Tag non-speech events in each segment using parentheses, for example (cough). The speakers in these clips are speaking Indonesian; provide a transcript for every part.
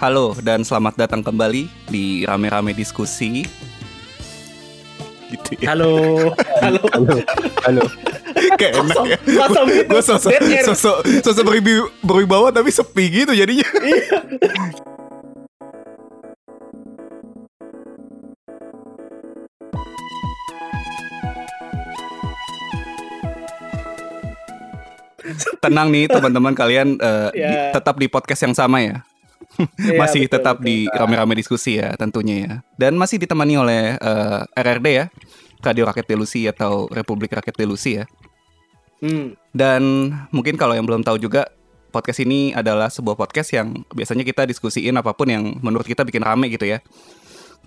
Halo dan selamat datang kembali di rame-rame diskusi. Gitu ya. Halo, halo. Halo, halo. Kayak enak ya. kosong gitu. Gue sosok air. sosok sosok beribi- berwibawa tapi sepi gitu jadinya. Tenang nih teman-teman kalian eh, Ya. di- tetap di podcast yang sama ya. Iya, masih betul, tetap betul. di rame-rame diskusi ya tentunya ya. Dan masih ditemani oleh eh, RRD ya, Radio Rakyat Delusi atau Republik Rakyat Delusi ya. Hmm. Dan mungkin kalau yang belum tahu juga podcast ini adalah sebuah podcast yang biasanya kita diskusiin apa pun yang menurut kita bikin rame gitu ya.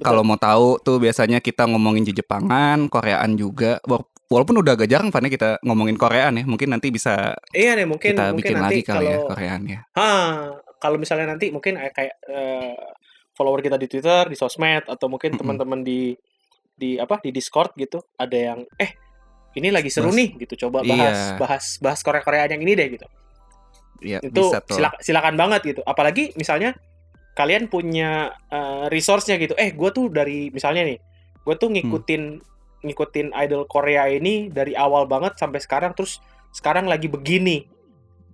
Kalau mau tahu tuh biasanya kita ngomongin Jepangan, Koreaan juga. Wa- Walaupun udah agak jarang Van, ya kita ngomongin Koreaan ya. Mungkin nanti bisa Iya nih mungkin kita mungkin bikin nanti lagi kali ya kalau Koreaan ya. ha kalau misalnya nanti mungkin eh, kayak eh, follower kita di Twitter, di sosmed atau mungkin teman-teman di di apa di Discord gitu ada yang eh ini lagi seru Bahas- nih gitu coba bahas Iya. bahas bahas Korea-Koreaan yang ini deh gitu. Iya, Itu bisa tuh. silak- silakan banget gitu. Apalagi misalnya kalian punya eh, resource-nya gitu. Eh, gue tuh dari misalnya nih, gue Hmm. tuh ngikutin ngikutin idol Korea ini dari awal banget sampai sekarang terus sekarang lagi begini.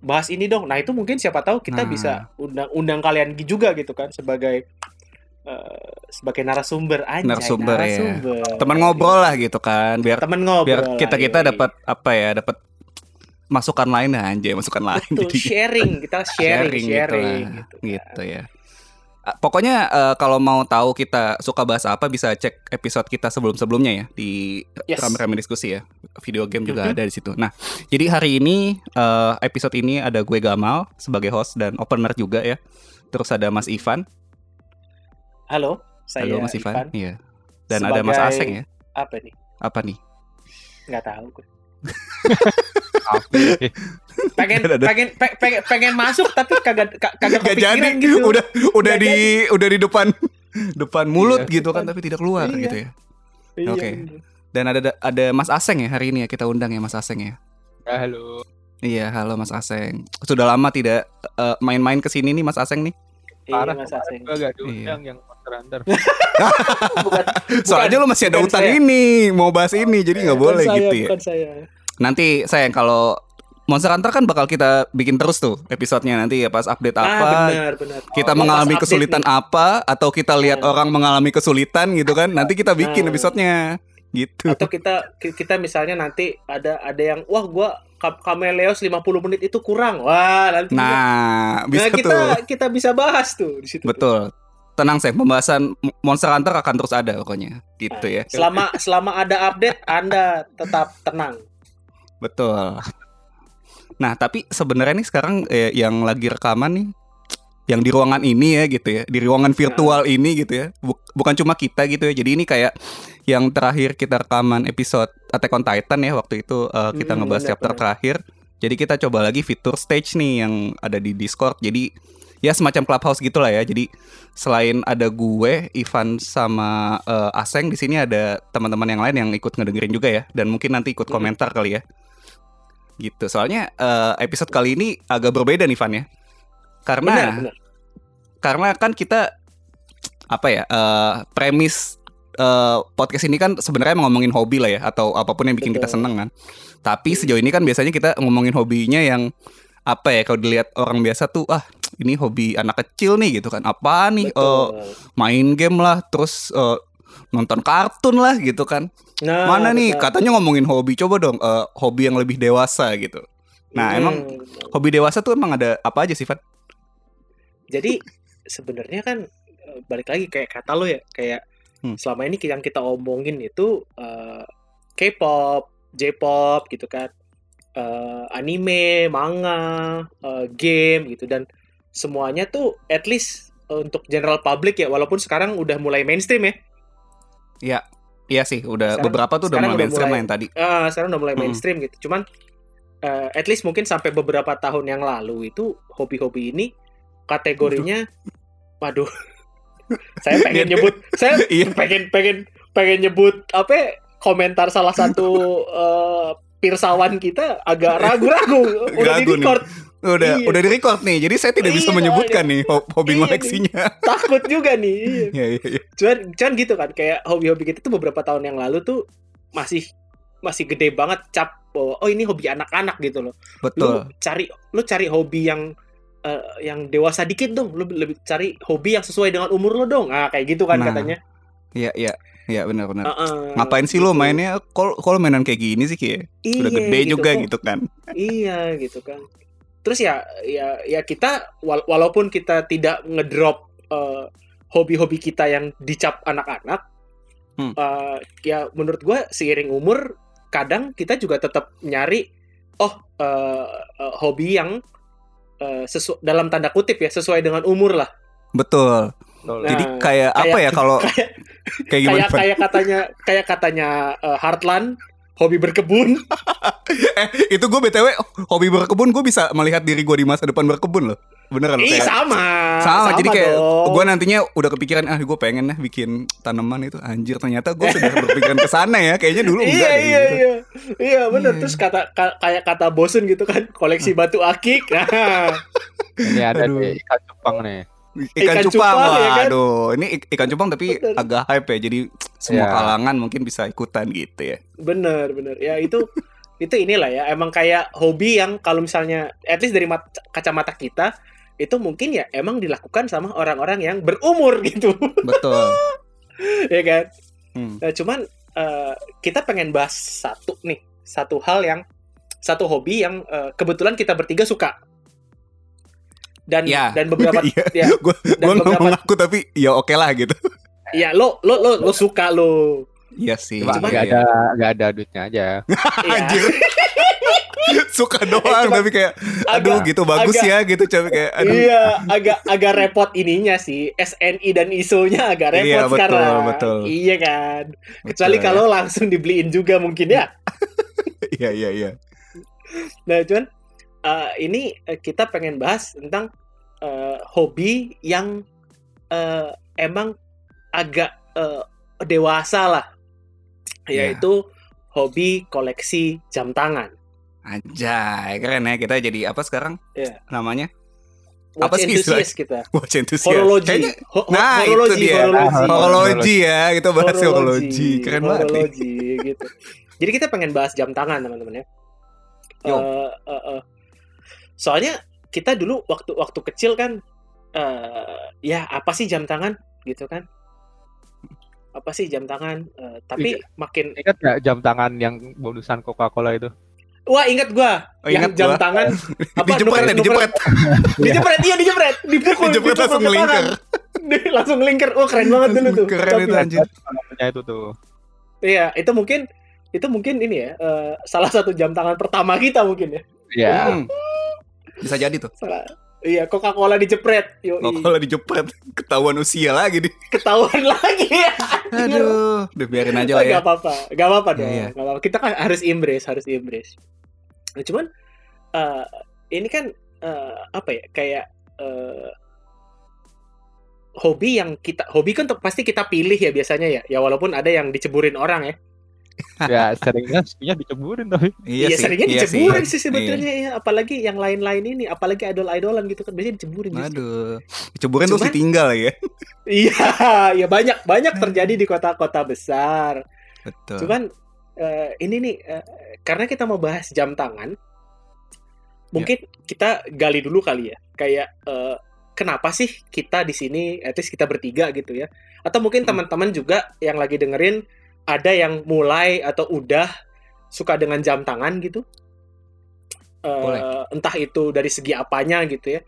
Bahas ini dong. Nah, itu mungkin siapa tahu kita Nah. bisa undang undang kalian juga gitu kan sebagai eh, sebagai narasumber anjay. Narasumber, ya. narasumber. Teman ngobrol lah gitu kan, biar Temen ngobrol. biar kita kita yoi. dapat apa ya, dapat masukan lain anjay, masukan lain Betul, sharing kita (laughs) sharing gitu sharing, lah, gitu, kan. gitu ya. Pokoknya eh, kalau mau tahu kita suka bahas apa bisa cek episode kita sebelum-sebelumnya ya di Yes. rame-rame diskusi ya. Video game juga Mhm. ada di situ. Nah, jadi hari ini eh, episode ini ada gue Gamal sebagai host dan opener juga ya. Terus ada Mas Ivan. Halo, saya Halo Mas Ivan. Ivan. Iya. Dan ada Mas Sebagai- Aseng ya. Apa nih? Apa nih? Nggak tahu gue. (laughs) Pengen pengen pe- pengen pengen masuk tapi kagak ka- kagak Gak kepikiran jadi gitu. (laughs) udah udah Nggak di udah di depan depan mulut Iya, gitu kan depan. tapi tidak keluar Iya. gitu ya. Iya, oke. bener. Dan ada ada Mas Aseng ya hari ini ya kita undang ya Mas Aseng ya. Ya, halo. Iya, halo Mas Aseng. Sudah lama tidak eh, main-main ke sini nih Mas Aseng nih. Iya, Parah, Mas Aseng. Gue gak Iya. diundang yang Hunter. (laughs) (laughs) Bukan, Soalnya lu masih ada bukan utang saya. ini, mau bahas ini jadi nggak bukan boleh saya, gitu ya. Bukan saya. Nanti sayang kalau Monster Hunter kan bakal kita bikin terus tuh episodenya nanti ya pas update ah, apa. benar, benar. Kita Oh, mengalami pas update kesulitan nih. apa atau kita lihat Nah. orang mengalami kesulitan gitu kan. Nanti kita bikin Nah. episodenya gitu. atau kita ki- kita misalnya nanti ada ada yang wah gua Ka- Kameleos 50 menit itu kurang. Wah, nanti Nah, nah, bisa kita tuh. kita bisa bahas tuh di situ. Betul. Tenang saya, pembahasan Monster Hunter akan terus ada pokoknya. Gitu ya. Selama selama ada update Anda tetap tenang. Betul. Nah, tapi sebenarnya nih sekarang eh, yang lagi rekaman nih yang di ruangan ini ya gitu ya, di ruangan virtual ini gitu ya. Bu- bukan cuma kita gitu ya. Jadi ini kayak yang terakhir kita rekaman episode Attack on Titan ya waktu itu eh, kita Hmm, ngebahas chapter terakhir. Jadi kita coba lagi fitur stage nih yang ada di Discord. Jadi ya semacam clubhouse gitulah ya. Jadi selain ada gue, Ivan sama eh, Aseng di sini ada teman-teman yang lain yang ikut ngedengerin juga ya dan mungkin nanti ikut Hmm. komentar kali ya. Gitu. Soalnya eh, episode kali ini agak berbeda nih Van ya. Karena Benar, benar. karena kan kita apa ya? eh, premis eh, podcast ini kan sebenarnya ngomongin hobi lah ya atau apa pun yang bikin kita seneng kan. Tapi sejauh ini kan biasanya kita ngomongin hobinya yang apa ya kalau dilihat orang biasa tuh ah ini hobi anak kecil nih gitu kan apa nih Betul. main game lah terus eh, nonton kartun lah gitu kan Nah, mana nih betul. katanya ngomongin hobi coba dong eh, hobi yang lebih dewasa gitu nah Hmm, emang hobi dewasa tuh emang ada apa aja sih Fat? jadi sebenarnya kan eh, balik lagi kayak kata lo ya kayak Hmm. selama ini yang kita omongin itu eh, K-pop, J-pop gitu kan, eh, anime, manga, eh, game gitu dan semuanya tuh at least untuk general public ya walaupun sekarang udah mulai mainstream ya. Iya iya sih udah Sekarang- beberapa tuh udah mulai mainstream mulai- lah yang tadi Eh, sekarang udah mulai mainstream gitu. Cuman eh, at least mungkin sampai beberapa tahun yang lalu itu hobi-hobi ini kategorinya waduh. (laughs) saya pengen nyebut (laughs) saya Iya. pengen pengen pengen nyebut apa ya, komentar salah satu (laughs) eh, pirsawan kita agak ragu-ragu udah di nih. Udah Iya. udah di record nih. Jadi saya tidak bisa Iya, menyebutkan nih ho- hobi Iya, ngoleksinya. (laughs) Takut juga nih. Iya. Iya iya iya. Cuman, cuman gitu kan, kayak hobi-hobi kita tuh beberapa tahun yang lalu tuh masih masih gede banget cap bahwa oh ini hobi anak-anak gitu loh. Lu Betul. cari lu cari hobi yang eh, yang dewasa dikit dong. Lu lebih cari hobi yang sesuai dengan umur lo dong. Ah kayak gitu kan Nah, katanya. Iya iya. Iya benar benar. Heeh. Ngapain sih lo mainnya kalau kalau mainan kayak gini sih kayak udah Iya, gede gitu juga kok. gitu kan. Iya gitu kan. Terus ya ya ya kita wala- walaupun kita tidak ngedrop eh, hobi-hobi kita yang dicap anak-anak, Hmm. eh, ya menurut gua seiring umur kadang kita juga tetap nyari oh eh, eh, hobi yang eh, sesu- dalam tanda kutip ya sesuai dengan umur lah. Betul. Nah, Jadi kayak apa kayak- ya kalau (laughs) kayak kayak gimana? kayak kayak katanya kayak katanya eh, Heartland hobi berkebun. (laughs) eh itu gue btw hobi berkebun gue bisa melihat diri gue di masa depan berkebun loh. Beneran loh Ih kayak. sama. Sama, jadi kayak dong. gue nantinya udah kepikiran ah gue pengen lah bikin tanaman itu anjir ternyata gue sudah berpikiran ke sana ya kayaknya dulu enggak iya deh, iya gitu. iya iya benar Iya. terus kata ka- kayak kata bosun gitu kan koleksi batu akik (laughs) nah, Ini ada Aduh. di ikan cupang nih. Ikan, Ikan cupang, cupang, ya kan? waduh ini ik- ikan cupang tapi Bener. agak hype ya jadi semua Iya. kalangan mungkin bisa ikutan gitu ya bener bener ya itu itu inilah ya emang kayak hobi yang kalau misalnya at least dari mat- kacamata kita itu mungkin ya emang dilakukan sama orang-orang yang berumur (laughs) gitu betul (laughs) ya kan Hmm. Nah, cuman eh, kita pengen bahas satu nih satu hal yang satu hobi yang eh, kebetulan kita bertiga suka dan Ya. dan beberapa (laughs) Iya. ya gue Dan gue beberapa- ngaku tapi ya oke lah gitu ya lo lo lo lo suka lo Iya sih Cuma nggak iya. ada nggak ada duitnya aja. (laughs) Iya. Anjir. (laughs) suka doang Cuma- tapi kayak aduh agak- gitu bagus agak- ya gitu coba kayak aduh Iya, agak agak repot ininya sih. SNI dan ISO-nya agak repot Iya, betul, sekarang. betul. Iya kan. Kecuali Betul. kalau langsung dibeliin juga mungkin ya. (laughs) iya iya iya Nah, cuman eh, ini eh, kita pengen bahas tentang eh, hobi yang eh, emang agak eh, dewasa lah. Iya. Yaitu hobi koleksi jam tangan. Anjay, keren ya kita jadi apa sekarang? Iya. Namanya? Watch Apa sih enthusiast kita. (laughs) Watch enthusiast. Horologi. Kayaknya Ho- Nah, itu horologi, dia. horologi. horologi ya, kita bahas horologi. Keren banget nih. Horologi gitu. Jadi kita pengen bahas jam tangan teman-teman ya. Yo. Eh, eh, eh. Soalnya kita dulu waktu waktu kecil kan eh ya apa sih jam tangan gitu kan? Apa sih jam tangan? Eh, tapi Iya. makin Ingat nggak jam tangan yang bonusan Coca-Cola itu? wah ingat gua Oh, yang ingat jam gua. tangan (laughs) apa dijepret ya, dijepret. (laughs) dijepret iya dijepret dipukul Dijepret langsung ke lingkar. tangan. (laughs) langsung lingkar oh keren banget dulu tuh Keren itu anjir. Itu tuh. Iya, itu mungkin itu mungkin ini ya eh, salah satu jam tangan pertama kita mungkin ya. Iya. Hmm. Bisa jadi tuh. Salah. Iya, Coca-Cola dijepret. Yo, Oh, kalau dijepret ketahuan usia lagi nih. ketahuan (laughs) lagi. Aduh, udah biarin aja lah ya. Gak apa-apa, gak apa-apa dong. Iya, iya. Gak apa-apa. Kita kan harus embrace, harus embrace. Nah, cuman eh, ini kan eh, apa ya? Kayak eh, hobi yang kita hobi kan tuh pasti kita pilih ya biasanya ya. Ya walaupun ada yang diceburin orang ya. Ya seringnya seringnya diceburin tapi. Iya, sih, seringnya iya diceburin sih. sih sebetulnya ya. Apalagi yang lain-lain ini, apalagi idol-idolan gitu kan biasanya diceburin. Iya. Aduh, ceburin terus Cuman- ditinggal ya. (laughs) Iya, ya banyak banyak terjadi di kota-kota besar. Betul. Cuman eh, ini nih eh, karena kita mau bahas jam tangan, mungkin kita gali dulu kali ya. Kayak eh, kenapa sih kita di sini, at least kita bertiga gitu ya? Atau mungkin Hmm. teman-teman juga yang lagi dengerin ada yang mulai atau udah suka dengan jam tangan gitu? Boleh. entah itu dari segi apanya gitu ya.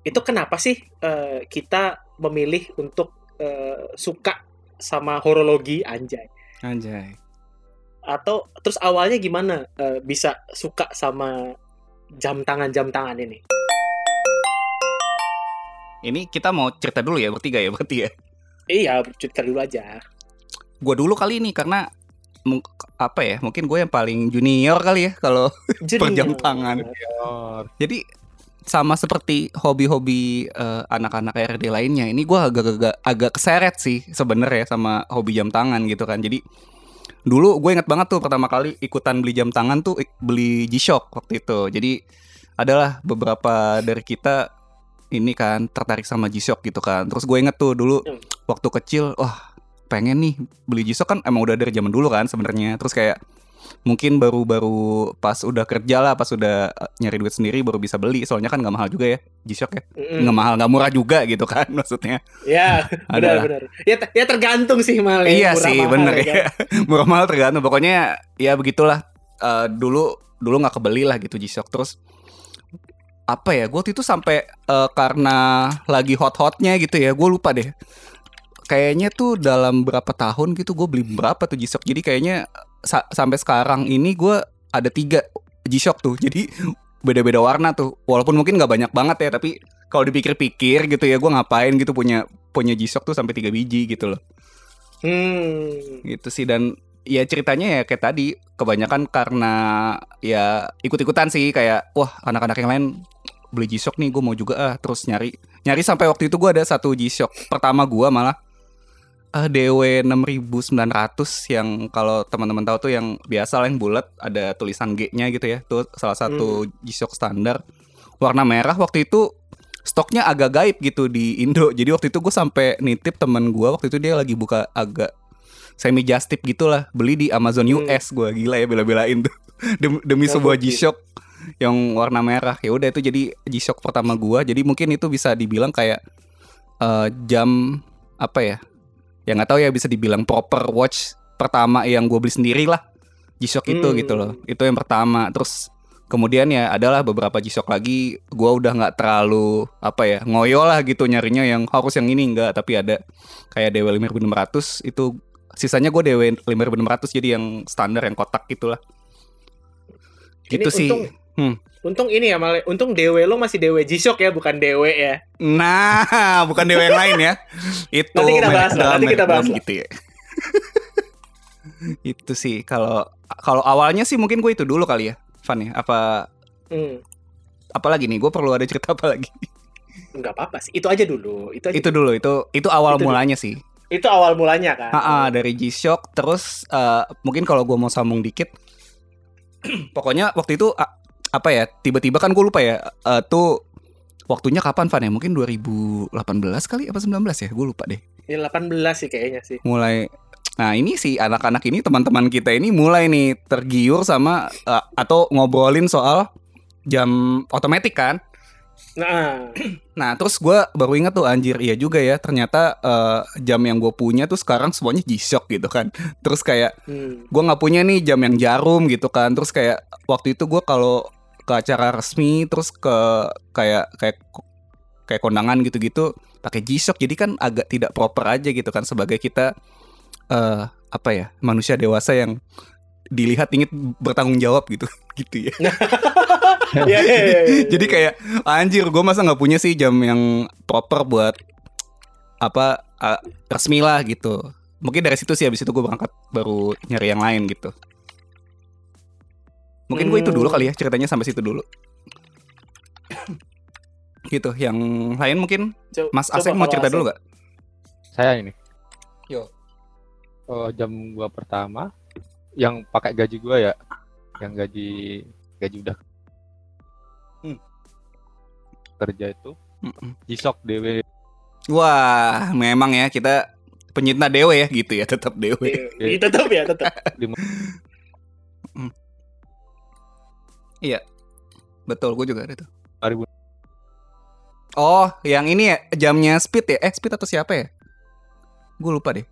Itu kenapa sih eh, kita memilih untuk eh, suka sama horologi anjay? Anjay. atau terus awalnya gimana eh, bisa suka sama jam tangan jam tangan ini? Ini kita mau cerita dulu ya bertiga ya berarti ya. Iya, cerita dulu aja. Gue dulu kali ini karena apa ya? Mungkin gue yang paling junior kali ya kalau (laughs) Jadi Perjam tangan. Oh, Jadi sama seperti hobi-hobi eh, anak-anak RD lainnya, ini gua agak-agak agak keseret sih sebenarnya sama hobi jam tangan gitu kan. Jadi dulu gue inget banget tuh pertama kali ikutan beli jam tangan tuh beli G-Shock waktu itu. Jadi adalah beberapa dari kita ini kan tertarik sama G-Shock gitu kan. Terus gue inget tuh dulu Hmm. waktu kecil, wah pengen nih beli G-Shock kan emang udah dari zaman dulu kan sebenarnya. Terus kayak mungkin baru-baru pas udah kerja lah, pas udah eh, nyari duit sendiri baru bisa beli. Soalnya kan nggak mahal juga ya G-Shock ya. Mm-mm. Nggak mahal, nggak murah juga gitu kan (laughs) maksudnya. Ya, (laughs) Adalah. benar-benar. Ya, ya tergantung sih mal. ya, Iya murah sih, mahal, bener kan. ya. (laughs) Murah mahal tergantung. Pokoknya ya begitulah. Eh, dulu dulu nggak kebeli lah gitu G-Shock terus apa ya? Gue waktu itu sampai eh, karena lagi hot-hotnya gitu ya. Gue lupa deh. Kayaknya tuh dalam berapa tahun gitu gue beli berapa tuh G-Shock. Jadi kayaknya sa- sampai sekarang ini gue ada tiga G-Shock tuh. Jadi beda-beda warna tuh. Walaupun mungkin nggak banyak banget ya, tapi kalau dipikir-pikir gitu ya, gue ngapain gitu punya punya G-Shock tuh sampai tiga biji gitu loh Hmm. gitu sih dan ya ceritanya ya kayak tadi kebanyakan karena ya ikut-ikutan sih kayak wah anak-anak yang lain beli G-Shock nih gue mau juga ah terus nyari nyari sampai waktu itu gue ada satu G-Shock pertama gue malah eh DW 6900 yang kalau teman-teman tahu tuh yang biasa lah yang bulat ada tulisan G-nya gitu ya. Tuh salah satu G-Shock standar. Warna merah waktu itu stoknya agak gaib gitu di Indo. (laughs) Jadi waktu itu gue sampai nitip temen gue waktu itu dia lagi buka agak semi just tip gitulah. Beli di Amazon Hmm. US gue gila ya bela-belain tuh. (laughs) Demi, demi Ya, sebuah. G-Shock yang warna merah. Ya udah itu jadi G-Shock pertama gua. Jadi mungkin itu bisa dibilang kayak eh, jam apa ya yang nggak tahu ya bisa dibilang proper watch pertama yang gue beli sendiri lah. G-Shock itu Hmm. gitu loh. Itu yang pertama. Terus kemudian ya adalah beberapa G-Shock lagi gua udah nggak terlalu apa ya ngoyo lah gitu nyarinya yang harus yang ini enggak tapi ada kayak DW 5600 itu sisanya gue DW 5600 jadi yang standar yang kotak gitulah. Gitu Ini sih. Untung, Hmm. Untung ini ya mal. Untung DW lo masih DW G-Shock ya, bukan DW ya. Nah, (laughs) bukan dewa yang lain ya. Itu Nanti kita bahas lah, nanti kita bahas gitu ya. (laughs) itu sih kalau kalau awalnya sih mungkin gue itu dulu kali ya, Van ya. Apa Hmm. apa lagi nih? Gue perlu ada cerita apa lagi? Enggak apa-apa sih. Itu aja dulu. Itu aja. itu dulu, itu itu awal Itu dulu. mulanya sih. Itu awal mulanya kan. Ha dari G-Shock terus eh, mungkin kalau gue mau sambung dikit (clears throat) pokoknya waktu itu a- apa ya tiba-tiba kan gue lupa ya eh, tuh waktunya kapan Van ya mungkin 2018 kali apa 19 ya gue lupa deh Ini 18 sih kayaknya sih. mulai nah ini sih anak-anak ini teman-teman kita ini mulai nih tergiur sama eh, atau ngobrolin soal jam otomatis kan Nah, Nah terus gue baru ingat tuh anjir iya juga ya ternyata eh, jam yang gue punya tuh sekarang semuanya G-Shock gitu kan. Terus kayak hmm. gue nggak punya nih jam yang jarum gitu kan. Terus kayak waktu itu gue kalau ke acara resmi terus ke kayak kayak kayak kondangan gitu-gitu pakai G-Shock jadi kan agak tidak proper aja gitu kan sebagai kita eh apa ya manusia dewasa yang dilihat ingin bertanggung jawab gitu (laughs) gitu ya. (laughs) ya, ya, ya, ya. Jadi kayak anjir gue masa nggak punya sih jam yang proper buat apa uh, resmi lah gitu. Mungkin dari situ sih habis itu gue berangkat baru nyari yang lain gitu. Mungkin gue itu dulu Hmm. kali ya ceritanya sampai situ dulu. (coughs) gitu. Yang lain mungkin Co- Mas Asep mau cerita Asep. dulu gak? Saya ini. Yo. Oh, jam gua pertama yang pakai gaji gua ya. Yang gaji gaji udah Hmm. kerja itu Mm-mm. G-Shock DW Wah, memang ya kita pencinta dewe ya gitu ya tetap dewe. Iya, tetap ya, tetap. Betul, gue juga ada tuh. 2000 Oh, yang ini ya jamnya Speed ya? Eh, Speed atau siapa ya? Gue lupa deh.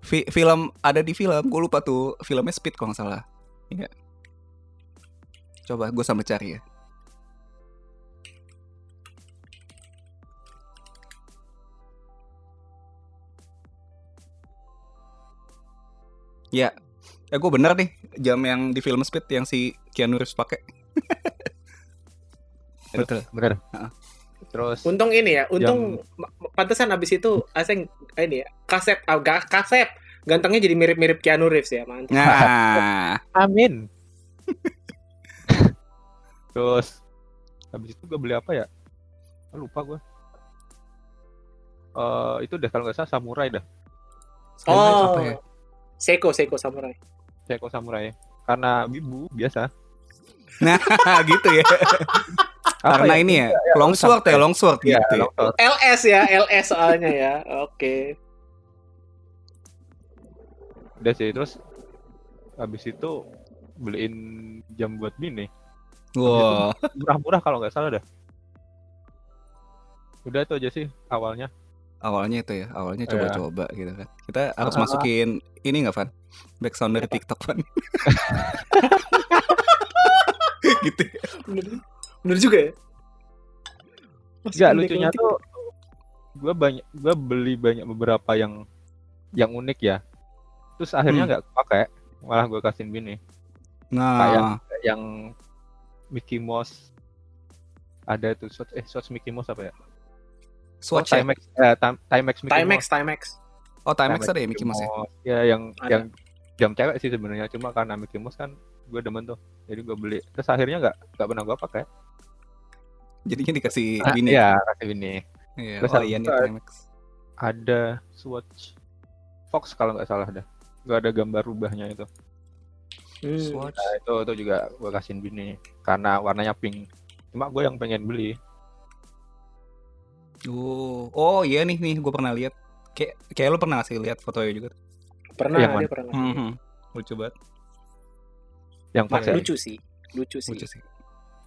Fi- film ada di film, gue lupa tuh filmnya Speed kalau nggak salah. Iya. Coba gue sambil cari ya. Ya, eh gue bener nih jam yang di film Speed yang si Keanu Reeves pakai. (laughs) Betul. bener. Heeh. Terus Untung ini ya, untung ma- pantesan abis itu Aseng ini ya, kasep, ah, ga- kasep. Gantengnya jadi mirip-mirip Keanu Reeves ya, mantap. Nah, (laughs) Amin. (laughs) Terus habis itu gue beli apa ya? Ah, Lupa gue. Eh itu deh kalau nggak salah samurai dah. Oh, apa ya? Seiko, Seiko Samurai. Seiko samurai. Karena wibu biasa. Nah, (laughs) gitu ya. Karena ya? ini ya, Ya, longsword ya, longsword Iya, gitu. ya. longsword. LS ya, LS soalnya ya. Oke. Udah sih terus habis itu beliin jam buat bini. Wah, Murah-murah kalau nggak salah dah. Udah itu aja sih awalnya. Awalnya itu ya, awalnya Iya. coba-coba gitu kan. Kita harus Ah. masukin ini nggak, Van? Backsound dari? TikTok, Van. (laughs) gitu. ya. Bener, bener juga ya. Enggak background lucunya tuh gua banyak gua beli banyak beberapa yang yang unik ya. Terus akhirnya Hmm. nggak kepake, malah gua kasihin bini. Nah, Yang Mickey Mouse ada tuh shot eh shot Mickey Mouse apa ya? Swatch oh, ya? Timex eh, Time- Timex Mickey Timex, Mouse. Timex. Oh, Timex ada ya Mickey Mouse ya? Ya yang Ada. yang jam cewek sih sebenarnya cuma karena Mickey Mouse kan gue demen tuh jadi gue beli terus akhirnya nggak nggak pernah gue pakai Jadinya dikasih Ah, bini. iya kasih ini Iya. Terus Oh iya nih Timex. ada Swatch Fox kalau nggak salah dah nggak ada gambar rubahnya itu Hmm. Swatch. nah, itu itu juga gue kasihin bini karena warnanya pink cuma gue yang pengen beli Oh, oh iya nih nih, gue pernah lihat. Kayak kayak lu pernah ngasih lihat fotonya juga. Pernah Yang dia mana? pernah. Mhm. Lucu banget. yang pas ya Lucu sih. Lucu sih. Lucu sih.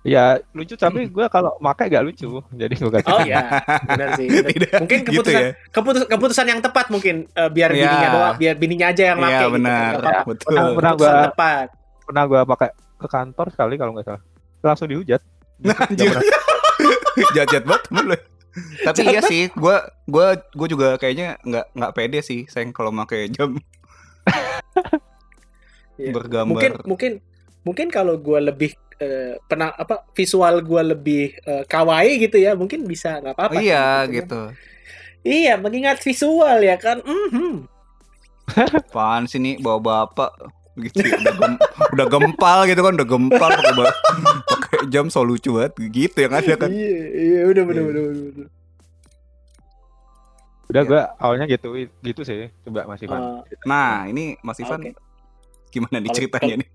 ya lucu tapi gue kalau pakai gak lucu jadi gue kasih Oh iya, benar sih. (laughs) benar. Tidak Mungkin gitu keputusan ya. keputus, keputusan yang tepat mungkin eh, biar Iya. bininya doang, biar bininya aja yang Iya pakai gitu. benar, Nggak apa-apa. betul. Pernah- pernah gua- tepat. pernah gue pakai ke kantor sekali kalau nggak salah langsung dihujat (laughs) pernah- (laughs) Jahat-jahat banget lu. Tapi iya sih, gue gua gua juga kayaknya nggak nggak pede sih, sayang kalau pakai jam (laughs) Iya. bergambar. Mungkin mungkin mungkin kalau gue lebih eh, pernah apa visual gue lebih eh, kawaii gitu ya, mungkin bisa nggak apa-apa. Oh, iya sih, gitu. Iya, mengingat visual ya kan. Mhm. Apaan sih nih bawa bapak gitu ya, udah, gem- (laughs) udah gempal gitu kan udah gempal pakai (laughs) pakai jam so lucu banget gitu yang ada kan Iya, iya udah bener Iya. bener bener. bener. udah Iya. gue awalnya gitu gitu sih coba masih Van Eh, nah ini Mas Ivan Oke. gimana nih ceritanya nih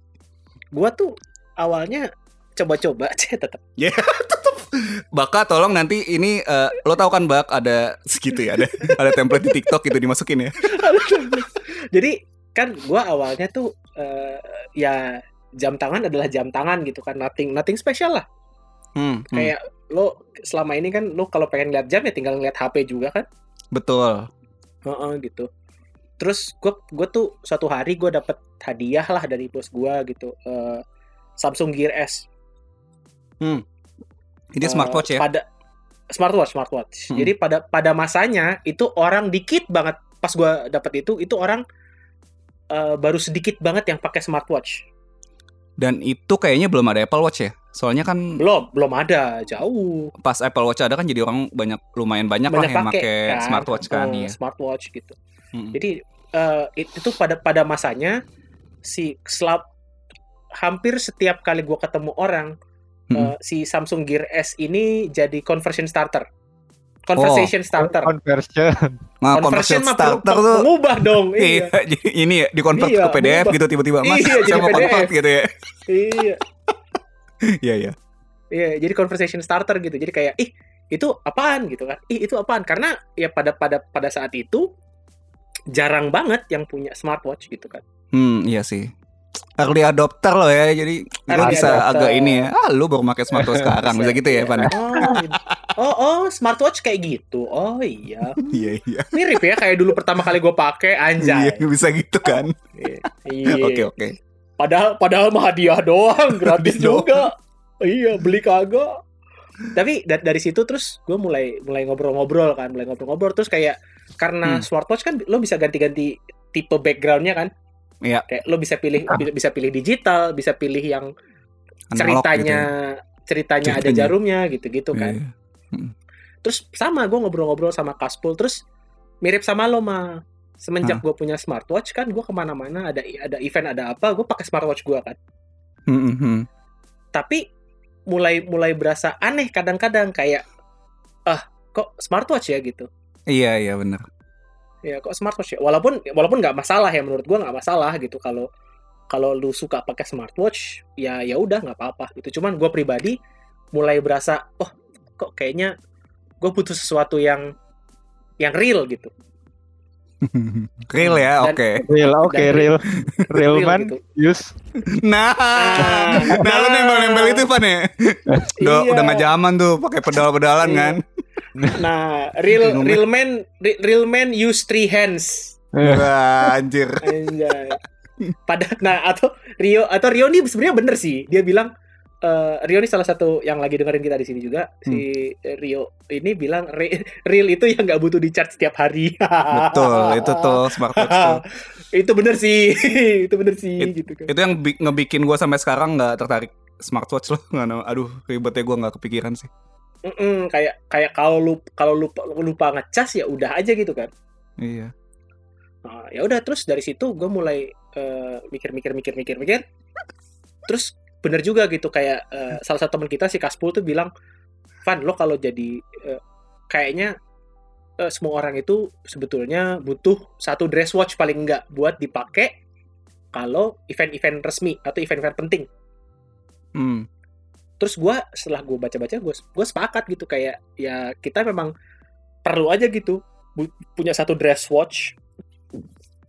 gua tuh awalnya coba-coba (laughs) sih tetap. Baka tolong nanti ini eh, lo tau kan Bak ada segitu ya ada ada template di TikTok gitu dimasukin ya Jadi kan gua awalnya tuh eh, ya jam tangan adalah jam tangan gitu kan, nothing nothing special lah. hmm, hmm, Kayak lo selama ini kan lo kalau pengen lihat jam ya tinggal ngeliat HP juga kan. betul Heeh, gitu. Terus gue gue tuh suatu hari gue dapet hadiah lah dari bos gua gitu. eh, Samsung Gear S. ini Eh, smartwatch ya Pada smartwatch, smartwatch. Hmm. Jadi pada pada masanya itu orang dikit banget pas gua dapet itu itu orang eh, baru sedikit banget yang pakai smartwatch. dan itu kayaknya belum ada Apple Watch ya soalnya kan Belum, belum ada, jauh. pas Apple Watch ada kan jadi orang banyak lumayan banyak, lah yang pakai smartwatch kan Eh, iya. Smartwatch gitu. Mm-mm. Jadi it- itu pada pada masanya si selap hampir setiap kali gua ketemu orang Mm-mm. eh, si Samsung Gear S ini jadi conversion starter. Conversation starter. conversion (laughs) Nah, Conversion conversion mah starter tuh mengubah dong. Iya, Iya. (laughs) jadi ini ya di convert Iya, ke PDF berubah. gitu tiba-tiba Mas, Iya, saya mau convert PDF. gitu ya. iya. (laughs) Iya, iya. Iya, jadi conversation starter gitu. Jadi kayak ih, itu apaan gitu kan. Ih, itu apaan? Karena ya pada pada pada saat itu jarang banget yang punya smartwatch gitu kan. Hmm, iya sih. Early adopter loh ya, jadi lu Early bisa adopter. agak ini ya. Ah, lu baru pakai smartwatch sekarang, bisa gitu ya, Pan? Oh, gitu. Oh, oh, smartwatch kayak gitu. Oh iya. (laughs) Iya, iya. Mirip ya kayak dulu pertama kali gue pakai anjay. Iya, bisa gitu kan. (laughs) Iya. Oke, oke. Padahal padahal mah hadiah doang, (laughs) gratis juga. Iya, beli kagak. Tapi da- dari situ terus gue mulai mulai ngobrol-ngobrol kan, mulai ngobrol-ngobrol terus kayak karena Hmm. smartwatch kan lo bisa ganti-ganti tipe backgroundnya kan. Iya. Kayak lo bisa pilih bi- bisa pilih digital, bisa pilih yang Analog ceritanya gitu ceritanya ada Ceritanya. jarumnya gitu-gitu ya. kan. Iya. Terus sama gue ngobrol-ngobrol sama Kaspul terus mirip sama lo mah semenjak gue punya smartwatch kan gue ke mana-mana ada ada event ada apa gue pakai smartwatch gue kan. Hmm, hmm, hmm. tapi mulai mulai berasa aneh kadang-kadang kayak ah kok smartwatch ya? gitu. Iya, iya benar. ya kok smartwatch ya? Walaupun walaupun nggak masalah ya menurut gue nggak masalah gitu. Kalau kalau lu suka pakai smartwatch ya ya udah nggak apa-apa itu cuman gue pribadi mulai berasa oh kok kayaknya gue butuh sesuatu yang yang real gitu (laughs) Real ya, oke. Real, oke, Dan- real. Real (laughs) man, gitu. use. Nah, Ah, nah lu nempel-nempel itu Pan ya? (laughs) Udah, Iya. udah gak zaman tuh pakai pedal-pedalan Iya. kan? nah real real man re- real man use three hands Wah, anjir. Anjay. pada nah atau Rio atau Rio ini sebenarnya bener sih dia bilang eh, Rio ini salah satu yang lagi dengerin kita di sini juga si Rio ini bilang "Re- (laughs) real itu yang nggak butuh di charge setiap hari Betul, itu tuh smartwatch (laughs) tuh. itu bener sih (laughs) itu bener sih It- gitu kan Itu yang bi- ngebikin gue sampai sekarang nggak tertarik smartwatch loh. Aduh, ribetnya gue nggak kepikiran sih. Mm-mm, kayak kayak kalau lu kalau lupa lupa ngecas ya udah aja gitu kan Iya. Nah, ya udah terus dari situ gue mulai eh, mikir-mikir mikir-mikir mikir terus bener juga gitu kayak eh, salah satu teman kita si Kaspul tuh bilang Van lo kalau jadi eh, kayaknya eh, semua orang itu sebetulnya butuh satu dress watch paling enggak buat dipakai kalau event-event resmi atau event-event penting. Hmm. terus gue setelah gue baca-baca gue gue sepakat gitu kayak ya kita memang perlu aja gitu punya satu dress watch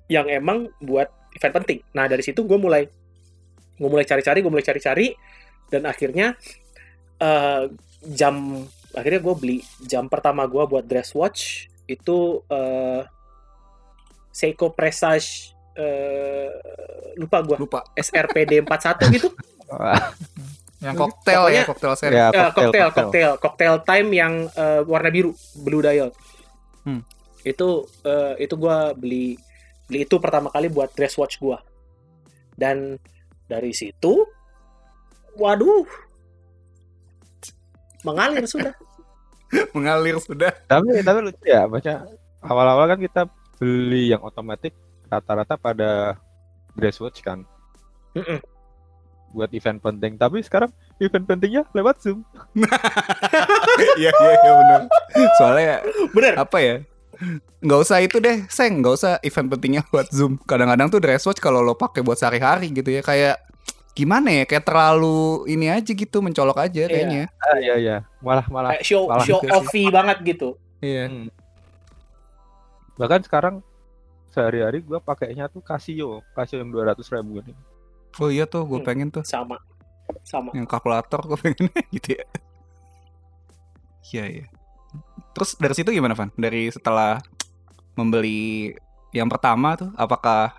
yang emang buat event penting. Nah dari situ gue mulai gue mulai cari-cari gue mulai cari-cari dan akhirnya eh, jam akhirnya gue beli jam pertama gue buat dress watch itu eh, Seiko Presage eh, lupa gue Lupa. SRPD 41 gitu (laughs) Yang koktel ya, Pokoknya- koktel seri. ya, cocktail, cocktail, cocktail. cocktail, cocktail time yang eh, warna biru, blue dial. Hmm. Itu eh, itu gua beli beli itu pertama kali buat dress watch gua. Dan dari situ, waduh, mengalir sudah. (laughs) Mengalir sudah. Tapi tapi lucu ya, baca awal-awal kan kita beli yang otomatis rata-rata pada dress watch kan Mm-mm. buat event penting. Tapi sekarang event pentingnya lewat Zoom. (laughs) Iya, iya, iya benar. Soalnya Bener. apa ya? Nggak usah itu deh, Seng. Nggak usah event pentingnya (laughs) buat Zoom. Kadang-kadang tuh dress watch kalau lo pakai buat sehari-hari gitu ya. Kayak gimana ya? Kayak terlalu ini aja gitu, mencolok aja kayaknya. Ah iya iya, malah malah Kayak show malah show gitu offy banget gitu. Iya. bahkan sekarang sehari-hari gua pakainya tuh Casio, Casio yang 200 ribu ini. Oh iya tuh, gue Hmm. pengen tuh. Sama. Sama. Yang kalkulator gue pengen (laughs) gitu ya. Iya, iya. Terus dari situ gimana, Van? Dari setelah membeli yang pertama tuh, apakah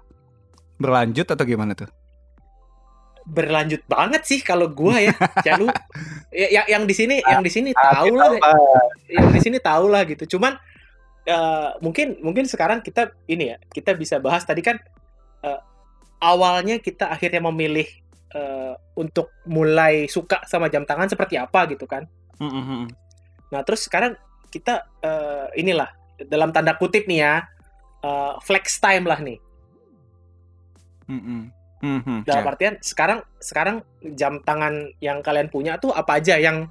berlanjut atau gimana tuh? Berlanjut banget sih kalau gua ya. (laughs) ya lu ya, ya- yang di sini yang di sini Ah, tahu lah yang di sini tahu lah gitu. Cuman eh, mungkin mungkin sekarang kita ini ya kita bisa bahas tadi kan eh, awalnya kita akhirnya memilih eh, untuk mulai suka sama jam tangan seperti apa gitu kan. Nah terus sekarang kita eh, inilah dalam tanda kutip nih ya eh, flex time lah nih. Mhm, Dalam ya. artian sekarang sekarang jam tangan yang kalian punya tuh apa aja yang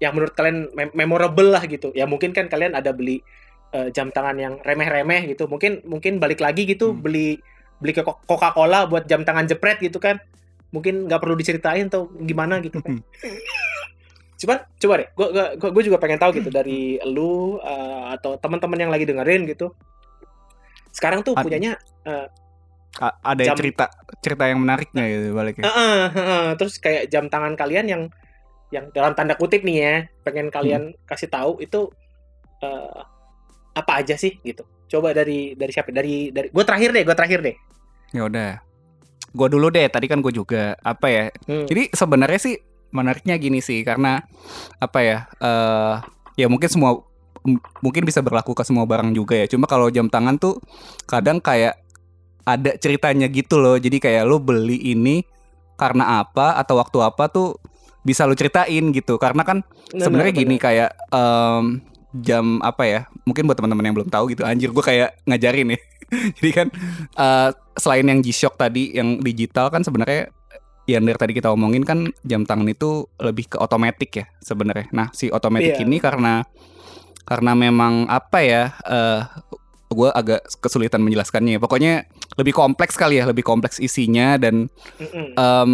yang menurut kalian mem- memorable lah gitu. Ya mungkin kan kalian ada beli eh, jam tangan yang remeh-remeh gitu. Mungkin mungkin balik lagi gitu Hmm. beli beli ke Co- Coca-Cola buat jam tangan jepret gitu kan. Mungkin nggak perlu diceritain atau gimana gitu kan. (laughs) Cuman coba deh, gue gua, gua juga pengen tahu gitu dari lu eh, atau teman-teman yang lagi dengerin gitu. Sekarang tuh punyanya A- ada Jam- cerita cerita yang menariknya gitu baliknya. Heeh, heeh. terus kayak jam tangan kalian yang yang dalam tanda kutip nih ya pengen kalian kasih tahu itu eh, apa aja sih gitu coba dari dari siapa dari dari gue terakhir deh gue terakhir deh Ya udah. Gua dulu deh, tadi kan gue juga apa ya? Hmm. Jadi sebenarnya sih menariknya gini sih karena apa ya? eh ya mungkin semua mungkin bisa berlaku ke semua barang juga ya. Cuma kalau jam tangan tuh kadang kayak ada ceritanya gitu loh. Jadi kayak lo beli ini karena apa atau waktu apa tuh bisa lo ceritain gitu. Karena kan sebenarnya Benar, gini kayak em, jam apa ya? Mungkin buat teman-teman yang belum tahu gitu. Anjir gue kayak ngajarin ya. (laughs) Jadi kan eh, selain yang G-Shock tadi yang digital kan sebenarnya yang dari tadi kita omongin kan jam tangan itu lebih ke otomatis ya sebenarnya. Nah si otomatis Iya. ini karena karena memang apa ya eh, gue agak kesulitan menjelaskannya. Pokoknya lebih kompleks kali ya, lebih kompleks isinya dan Mm-mm. em,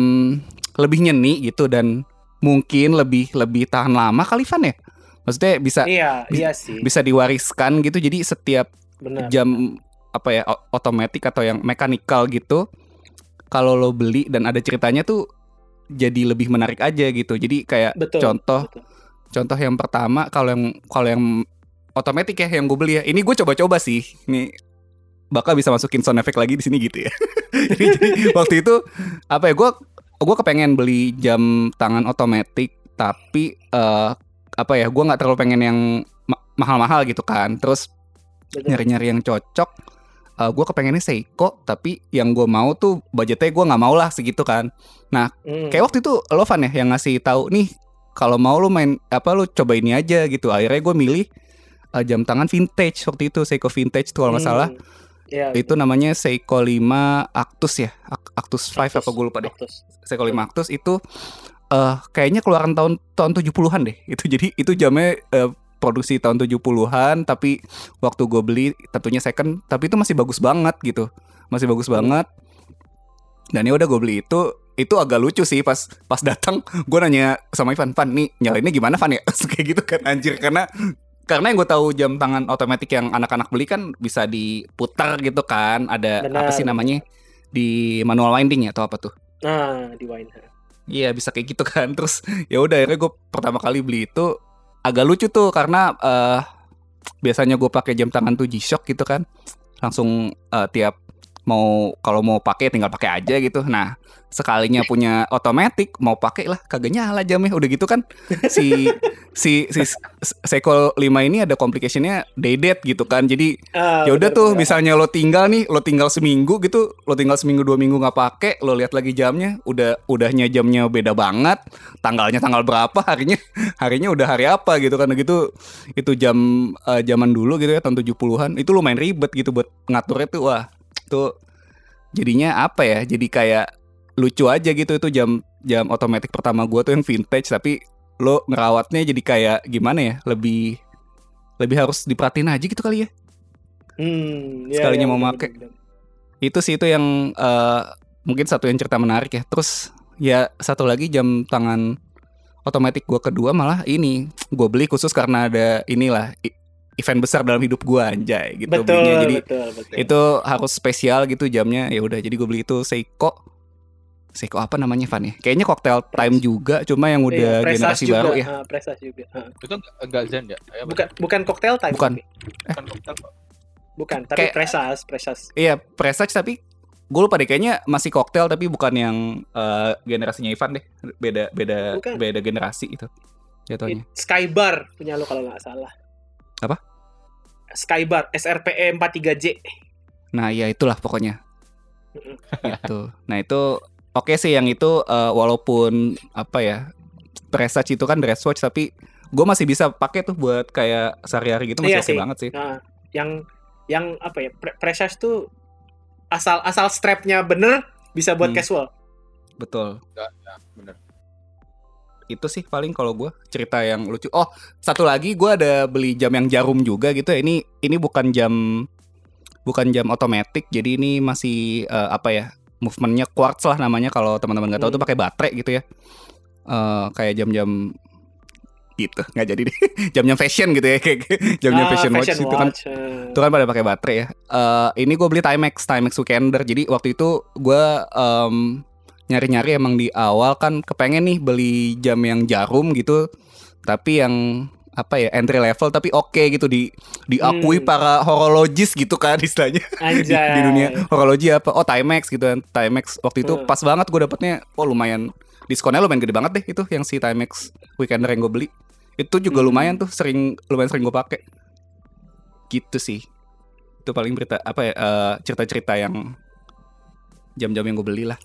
lebih nyeni gitu dan mungkin lebih lebih tahan lama kali Van ya. Maksudnya bisa iya, bis- iya sih. bisa diwariskan gitu. Jadi setiap Benar. jam apa ya otomatis atau yang mekanikal gitu kalau lo beli dan ada ceritanya tuh jadi lebih menarik aja gitu. Jadi kayak Betul. contoh betul. contoh yang pertama kalau yang kalau yang otomatis ya yang gue beli ya. Ini gue coba-coba sih. Ini bakal bisa masukin sound effect lagi di sini gitu ya. (laughs) jadi, jadi waktu itu apa ya gue gue kepengen beli jam tangan otomatis tapi eh, apa ya gue nggak terlalu pengen yang ma- mahal-mahal gitu kan. Terus nyari-nyari yang cocok. Eh gue kepengennya Seiko tapi yang gue mau tuh budgetnya gue nggak mau lah segitu kan. Mm. Kayak waktu itu lo Van ya yang ngasih tahu nih kalau mau lu main apa lu coba ini aja gitu. Akhirnya gue milih eh, jam tangan vintage waktu itu Seiko vintage tuh kalau nggak salah. Hmm. Iya, Itu namanya Seiko 5 Actus ya. Ac- Actus 5 Actus. apa gue lupa deh. Octus. Seiko 5 Actus itu eh kayaknya keluaran tahun tahun 70-an deh. Itu jadi itu jamnya eh, produksi tahun 70-an tapi waktu gue beli tentunya second tapi itu masih bagus banget gitu. Masih bagus banget. Dan ya udah gue beli itu itu agak lucu sih pas pas datang gue nanya sama Ivan, "Van, nih nyalainnya gimana Van ya?" (laughs) kayak gitu kan anjir karena karena yang gue tahu jam tangan otomatis yang anak-anak beli kan bisa diputar gitu kan. Ada Benar. apa sih namanya? Di manual winding ya atau apa tuh? Nah, di wine. Iya bisa kayak gitu kan Terus ya udah akhirnya gue pertama kali beli itu Agak lucu tuh karena eh Biasanya gue pakai jam tangan tuh G-Shock gitu kan. Langsung eh, tiap mau kalau mau pakai tinggal pakai aja gitu. Nah sekalinya punya otomatis mau pakai lah kagak nyala jamnya. Udah gitu kan si si si Seiko 5 ini ada complicationnya dedet gitu kan. Jadi Ah, ya udah tuh benar. misalnya lo tinggal nih lo tinggal seminggu gitu lo tinggal seminggu dua minggu nggak pakai lo lihat lagi jamnya udah udahnya jamnya beda banget. Tanggalnya tanggal berapa harinya harinya udah hari apa gitu kan. Gitu itu jam eh, zaman dulu gitu ya tahun 70-an itu lumayan ribet gitu buat ngaturnya tuh. Wah tuh jadinya apa ya? Jadi kayak lucu aja gitu itu jam jam otomatis pertama gua tuh yang vintage tapi lo ngerawatnya jadi kayak gimana ya? Lebih lebih harus diperhatiin aja gitu kali ya? Hmm, iya, sekalinya iya, mau benar. itu sih itu yang eh, mungkin satu yang cerita menarik ya. Terus ya satu lagi jam tangan otomatis gua kedua malah ini. Gue beli khusus karena ada inilah event besar dalam hidup gua anjay gitu Betul, belinya jadi betul, betul. itu harus spesial gitu jamnya ya udah jadi gue beli itu Seiko Seiko apa namanya Van ya kayaknya cocktail time juga cuma yang Iya, udah Presage generasi juga, baru ya ah, Presage juga. ah. Itu enggak, enggak Zen ya? Bukan bukan cocktail time. Bukan. tapi. bukan tapi Kayak- Presage, Presage. iya Presage tapi gue lupa deh kayaknya masih cocktail tapi bukan yang eh, generasinya Ivan deh beda beda Bukan. beda generasi itu jatuhnya Skybar punya lo kalau nggak salah. Apa? Skybar SRPE 43J. Nah, ya itulah pokoknya. Itu. Nah, itu oke sih yang itu eh, walaupun apa ya? Presage itu kan dress watch tapi gue masih bisa pakai tuh buat kayak sehari-hari gitu masih Iya oke sih. banget sih. Nah, yang yang apa ya? Pre- Presage tuh asal asal strapnya bener bisa buat Hmm. casual. Betul. Ya, bener. Itu sih paling kalau gue cerita yang lucu. Oh, satu lagi gue ada beli jam yang jarum juga gitu ya. Ini ini bukan jam bukan jam otomatis. Jadi ini masih eh, apa ya? Movementnya quartz lah namanya kalau teman-teman nggak tahu Hmm. tuh pakai baterai gitu ya. Eh kayak jam-jam gitu nggak jadi deh (laughs) jam-jam fashion gitu ya kayak jam-jam Ah, fashion, watch itu kan watch, eh. itu kan pada pakai baterai ya. Eh ini gue beli Timex, Timex Weekender. Jadi waktu itu gue em, nyari-nyari emang di awal kan kepengen nih beli jam yang jarum gitu, tapi yang apa ya entry level tapi oke gitu di diakui Hmm. para horologis gitu kan istilahnya. (laughs) Di, di dunia horologi apa? Oh Timex gitu kan Timex waktu itu Hmm. pas banget gue dapetnya. Oh lumayan. Diskonnya lumayan gede banget deh itu yang si Timex Weekender yang gue beli. Itu juga Hmm. lumayan tuh sering lumayan sering gue pakai. Gitu sih. Itu paling berita apa ya eh, cerita-cerita yang jam-jam yang gue beli lah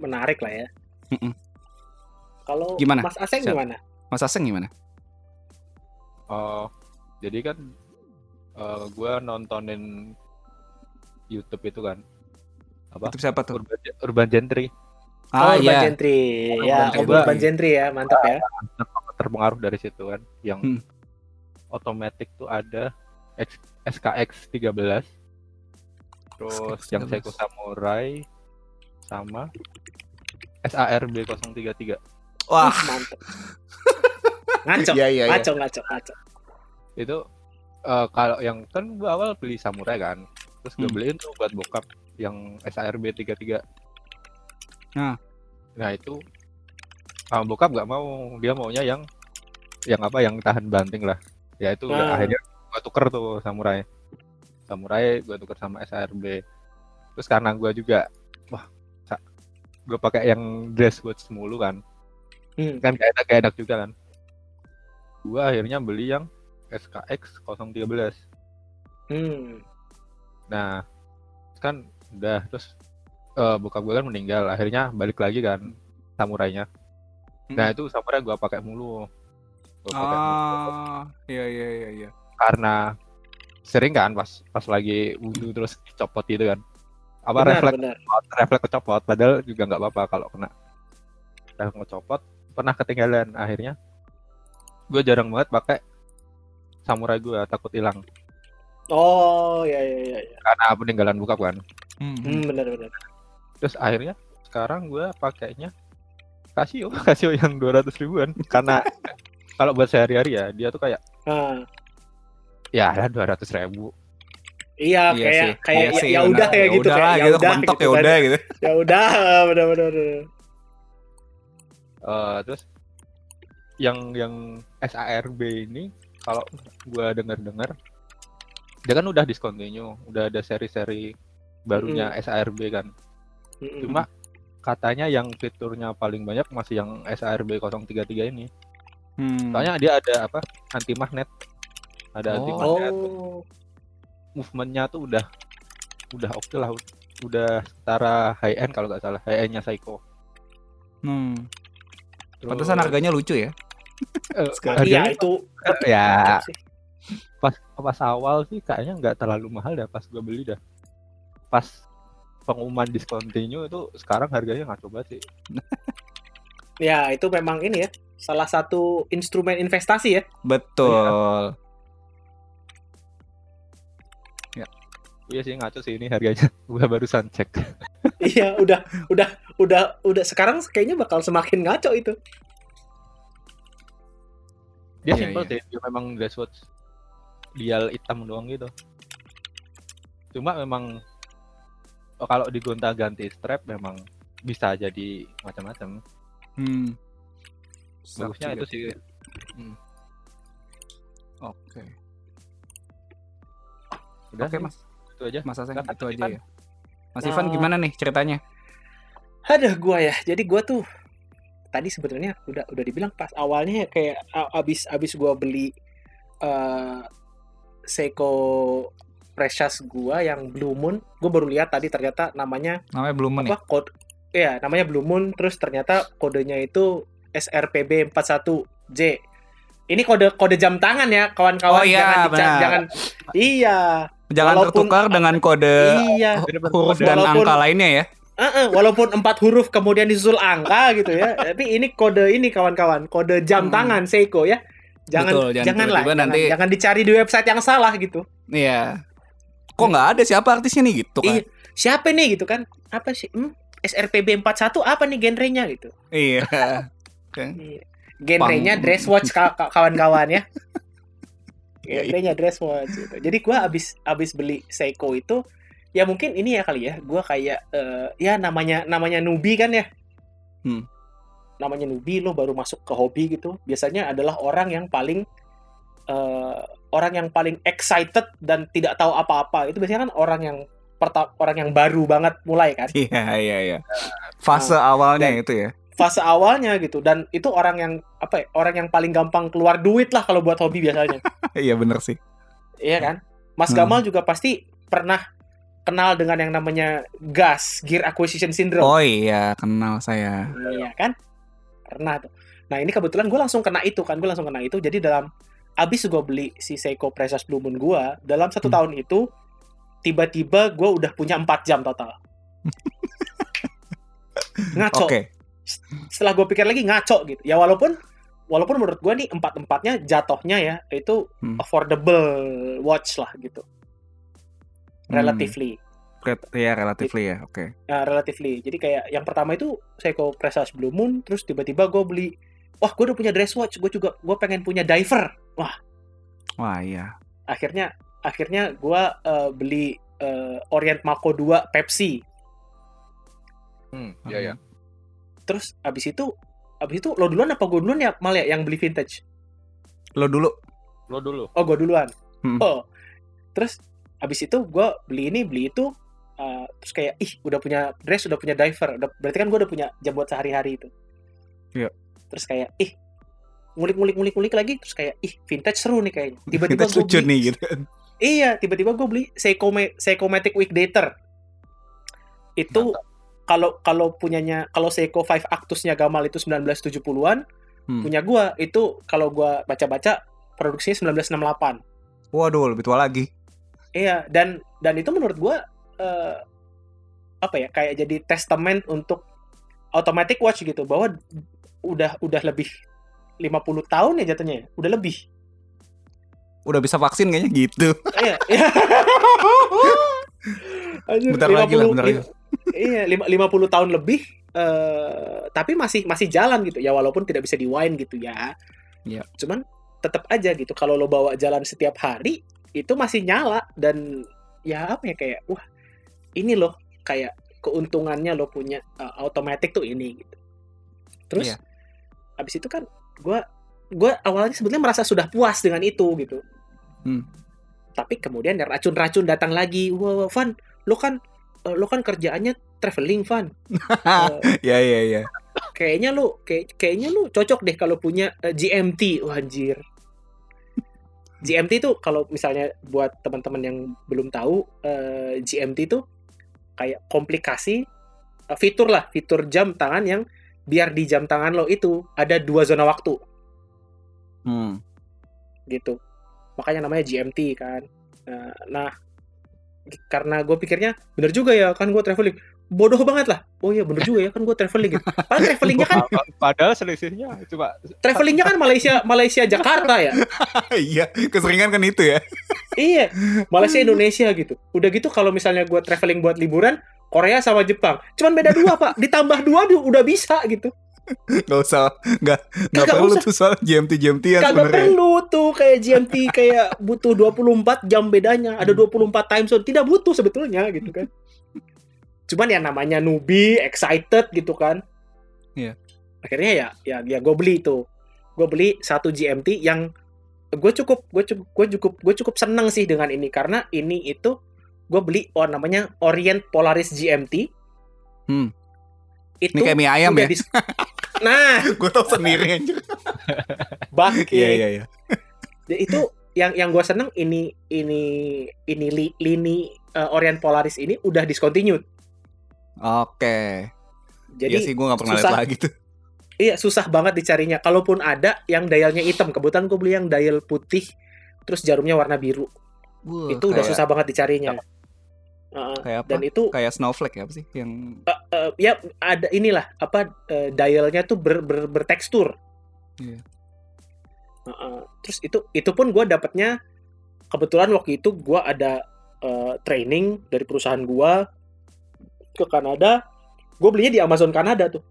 Menarik lah ya. Mm-mm. Kalau Gimana? Mas Aseng Siap. gimana? Mas Aseng gimana Oh, jadi kan eh, gua nontonin YouTube itu kan apa? itu siapa tuh Urban, Urban Gentry. ah oh, Urban iya Gentry. Ya, Urban Om Gentry. Urban Gentry ya, mantap ya. terpengaruh dari situ kan yang Hmm. otomatis tuh ada X- SKX 13 terus SKX yang 13. Seiko Samurai sama. SARB 033 Wah, mantep (laughs) ngaco. Iya iya iya. ngaco ngaco ngaco. Itu eh, kalau yang kan gua awal beli Samurai kan. Terus gue Hmm. beliin tuh buat bokap yang SARB 33 Nah. nah itu ah, bokap nggak mau. Dia maunya yang yang apa yang tahan banting lah. Ya itu udah Nah. akhirnya gua tuker tuh Samurai. Samurai gua tuker sama SARB terus karena gua juga wah gue pakai yang dress watch mulu kan Hmm. kan gak enak gak enak juga kan gua akhirnya beli yang SKX 013 Hmm. Nah, kan udah terus eh bokap gue kan meninggal, akhirnya balik lagi kan samurainya. Nah itu samurai gue pakai mulu. Gua pakai mulu. Ah, iya iya iya iya. Karena sering kan pas pas lagi wudhu terus copot gitu kan. Apa benar refleks benar refleks kecopot, padahal juga nggak apa-apa kalau kena. Refleks ngecopot, pernah ketinggalan akhirnya. Gue jarang banget pakai samurai gue takut hilang oh ya ya ya, ya. karena peninggalan bokap kan. Hmm. Hmm, benar benar terus akhirnya sekarang gue pakainya Casio (laughs) Casio yang 200 ribuan karena (laughs) kalau buat sehari-hari ya dia tuh kayak Ah, ya ada 200 ribu iya, Iya kayak sih. kayak Iya ya, sih, ya udah kayak gitu udah kayak ya gitu, udah gitu ya kan. udah gitu. (laughs) ya udah benar benar benar. Eh, terus yang yang SARB ini kalau gue dengar-dengar dia kan udah discontinue udah ada seri-seri barunya SARB kan Mm-mm. cuma katanya yang fiturnya paling banyak masih yang SARB 033 ini Hmm. soalnya dia ada apa anti magnet ada anti Oh. magnet oh movementnya tuh udah udah oke lah udah setara high end kalau nggak salah high endnya Psycho. Hmm. Terus, Pantesan harganya lucu ya. eh, (laughs) iya harganya, itu (laughs) ya. Pas pas awal sih kayaknya nggak terlalu mahal dah pas gua beli dah. Pas pengumuman discontinue itu sekarang harganya nggak coba sih. (laughs) Ya itu memang ini ya salah satu instrumen investasi ya. Betul. Iya sih ngaco sih ini harganya. (laughs) Gua barusan cek. (laughs) Iya udah udah udah udah. Sekarang kayaknya bakal semakin ngaco itu. Dia Iya, simple iya. sih dia memang dress watch dial hitam doang gitu. Cuma memang oh, kalau digonta ganti strap memang bisa jadi macam-macam. Hmm. bagusnya itu sih. Oke. udah Oke, sih, Mas. Itu aja Mas Aseng, itu aja Ivan. ya. Mas Ivan Nah. gimana nih ceritanya? ada gua ya jadi gua tuh tadi sebenarnya udah udah dibilang pas awalnya kayak a- abis abis gua beli eh Seiko Precious gua yang Blue Moon gua baru lihat tadi ternyata namanya Namanya belum nih. apa kode ya namanya Blue Moon terus ternyata kodenya itu SRPB 41J ini kode kode jam tangan ya kawan-kawan Oh iya, jangan benar. jangan iya Jangan walaupun- tertukar dengan kode iya huruf dan Walaupun- angka lainnya ya. Heeh, walaupun empat huruf kemudian disusul angka gitu ya (laughs) tapi ini kode ini kawan-kawan kode jam Hmm. tangan Seiko ya jangan Betul, jangan jangan lah jangan, nanti- jangan dicari di website yang salah gitu Iya. Kok nggak ada siapa artisnya nih gitu kan? Iya. siapa nih gitu kan apa sih hmm? SRPB 41 apa nih genrenya gitu Iya. Oke. (laughs) Iya. Genrenya Pang- dress watch ka- ka- kawan-kawan ya. (laughs) Iya. Genrenya dress watch gitu. Jadi gua abis abis beli Seiko itu ya mungkin ini ya kali ya. Gua kayak eh, ya namanya namanya newbie kan ya. Hmm. Namanya newbie lo baru masuk ke hobi gitu. Biasanya adalah orang yang paling eh, orang yang paling excited dan tidak tahu apa-apa. Itu biasanya kan orang yang perta- orang yang baru banget mulai kan. Iya, iya, iya. Fase awalnya itu ya. Fase awalnya gitu dan itu orang yang apa ya orang yang paling gampang keluar duit lah kalau buat hobi biasanya (laughs) Iya bener sih. iya kan Mas Hmm. Gamal juga pasti pernah kenal dengan yang namanya gas gear acquisition syndrome Oh iya, kenal saya. iya kan pernah tuh nah ini kebetulan gue langsung kena itu kan gue langsung kena itu jadi dalam abis gue beli si Seiko Precious Blue Moon gue dalam satu Hmm. tahun itu tiba-tiba gue udah punya 4 jam total (laughs) ngaco Oke. Setelah gue pikir lagi ngaco gitu ya walaupun walaupun menurut gua nih empat empatnya jatohnya ya itu Hmm. affordable watch lah gitu Hmm. relatively Red- ya relatively ya, oke. Nah, relatively. Jadi kayak yang pertama itu Seiko Presage Blue Moon, terus tiba-tiba gue beli, wah gue udah punya dress watch, gue juga gue pengen punya diver. Wah, Wah iya. akhirnya akhirnya gue eh, beli eh, Orient Mako 2 Pepsi. Hmm, iya ya. Terus abis itu abis itu lo duluan apa gue duluan ya mal ya yang beli vintage? Lo dulu. Lo dulu. Oh gue duluan. Hmm. Oh, terus abis itu gue beli ini beli itu, eh, terus kayak ih udah punya dress, udah punya diver, udah berarti kan gue udah punya jam buat sehari-hari itu. Iya. Terus kayak ih ngulik ngulik ngulik ngulik lagi terus kayak ih vintage seru nih kayaknya. (laughs) Tiba-tiba gue lucu beli, nih gitu. iya tiba-tiba gue beli Seiko Ma- Seikomatic Weekdater. Itu kalau kalau punyanya kalau Seiko 5 Actusnya Gamal itu 1970-an, Hmm. punya gua itu kalau gua baca-baca produksinya 1968. Waduh, lebih tua lagi. Iya, dan dan itu menurut gua eh, apa ya kayak jadi testament untuk automatic watch gitu bahwa udah udah lebih 50 tahun ya jatuhnya ya. Udah lebih. Udah bisa vaksin kayaknya gitu. Iya. iya. (laughs) Bentar lagi lah, bentar lagi. Iya, lima- 50 tahun lebih eh tapi masih masih jalan gitu ya walaupun tidak bisa diwind gitu ya. Iya. Cuman tetap aja gitu kalau lo bawa jalan setiap hari itu masih nyala dan ya apa ya kayak wah ini loh kayak keuntungannya lo punya uh, automatic tuh ini gitu. Terus Iya. habis itu kan gua gua awalnya sebenarnya merasa sudah puas dengan itu gitu. Hmm. Tapi kemudian ya racun-racun datang lagi. Wah, Van, lo kan lo kan kerjaannya traveling. Eh, (laughs) Ya ya ya. kayaknya lu kayak kayaknya lu cocok deh kalau punya eh, GMT wah anjir GMT itu kalau misalnya buat teman-teman yang belum tahu eh, GMT itu kayak komplikasi eh, fitur lah fitur jam tangan yang biar di jam tangan lo itu ada dua zona waktu Hmm. gitu makanya namanya GMT kan Eh, nah karena gue pikirnya bener juga ya kan gue traveling. Bodoh banget lah. Oh iya bener juga ya kan gue traveling gitu. (laughs) Padahal travelingnya kan Pa- Padahal selisihnya cuma travelingnya kan Malaysia Malaysia Jakarta ya. (laughs) Iya, keseringan kan itu ya. (laughs) iya Malaysia Indonesia gitu. Udah gitu kalau misalnya gue traveling buat liburan Korea sama Jepang. Cuman beda dua pak. Ditambah dua du- udah bisa gitu Gak usah, gak, gak Kagak perlu usah. tuh soal GMT GMT ya sebenarnya. perlu tuh kayak GMT kayak butuh 24 jam bedanya ada 24 time zone tidak butuh sebetulnya gitu kan cuman ya namanya newbie excited gitu kan Iya. akhirnya ya ya ya gue beli itu gue beli satu GMT yang gue cukup gue cukup gue cukup gue cukup seneng sih dengan ini karena ini itu gue beli oh namanya Orient Polaris GMT Hmm. Itu Ini kayak mie ayam ya. dis- nah (laughs) Gue tau sendiri (laughs) anjir. bangke Iya iya iya. Ya, itu yang yang gue seneng ini ini ini li- lini uh, Orient Polaris ini udah discontinued. Oke. Jadi iya sih gue gak pernah lihat susah. lagi tuh. iya susah banget dicarinya. Kalaupun ada yang dialnya hitam, kebetulan gue beli yang dial putih, terus jarumnya warna biru. Wah, itu udah susah banget dicarinya. Uh, Kayak apa? dan itu Kayak snowflake ya apa sih? Yang uh, ya ada inilah apa uh, dialnya tuh ber, ber- bertekstur. Iya. Uh, uh, terus itu itu pun gue dapatnya kebetulan waktu itu gue ada uh, training dari perusahaan gue ke Kanada. Gue belinya di Amazon Kanada tuh.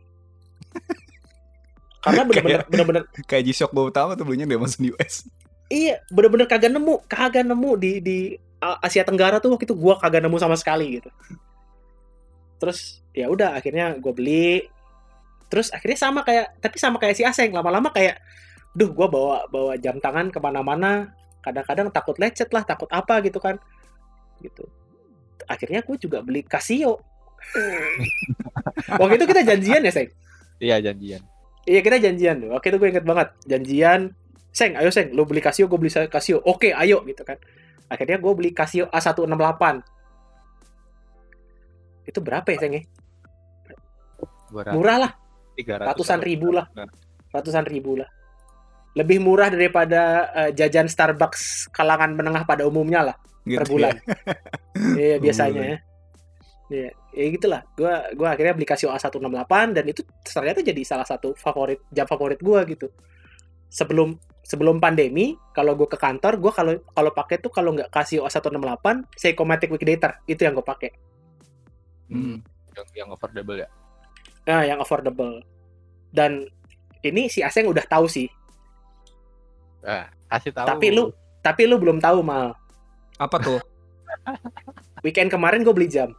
Karena (laughs) bener-bener bener-bener kayak G-Shock gue utama tuh belinya di Amazon US. Iya bener-bener kagak nemu kagak nemu di di Asia Tenggara tuh waktu itu gue kagak nemu sama sekali gitu. Terus ya udah akhirnya gue beli. Terus akhirnya sama kayak tapi sama kayak si Aseng lama-lama kayak, duh gue bawa bawa jam tangan ke mana-mana. Kadang-kadang takut lecet lah, takut apa gitu kan, gitu. Akhirnya gue juga beli Casio. Waktu itu kita janjian ya, Seng? Iya janjian. Iya kita janjian. Waktu itu gue inget banget janjian. Seng, ayo Seng, lo beli Casio, gue beli Casio. Oke, ayo gitu kan. Akhirnya gue beli Casio A168. Itu berapa ya Seng ya? Murah lah, 300 ratusan ribu lah. Nah, ratusan ribu lah. Lebih murah daripada eh, jajan Starbucks kalangan menengah pada umumnya lah Gitu per bulan. Iya Per biasanya ya. Iya, ya gitulah. Gua gua akhirnya beli Casio A168 dan itu ternyata jadi salah satu favorit jam favorit gua gitu. sebelum sebelum pandemi kalau gue ke kantor gue kalau kalau pakai tuh kalau nggak Casio A168 Seikomatic Weekdater itu yang gue pakai Hmm. Yang, yang affordable ya. nah yang affordable dan ini si Aseng udah tahu sih Nah, kasih tahu. tapi lu tapi lu belum tahu mal Apa tuh? (laughs) weekend kemarin gue beli jam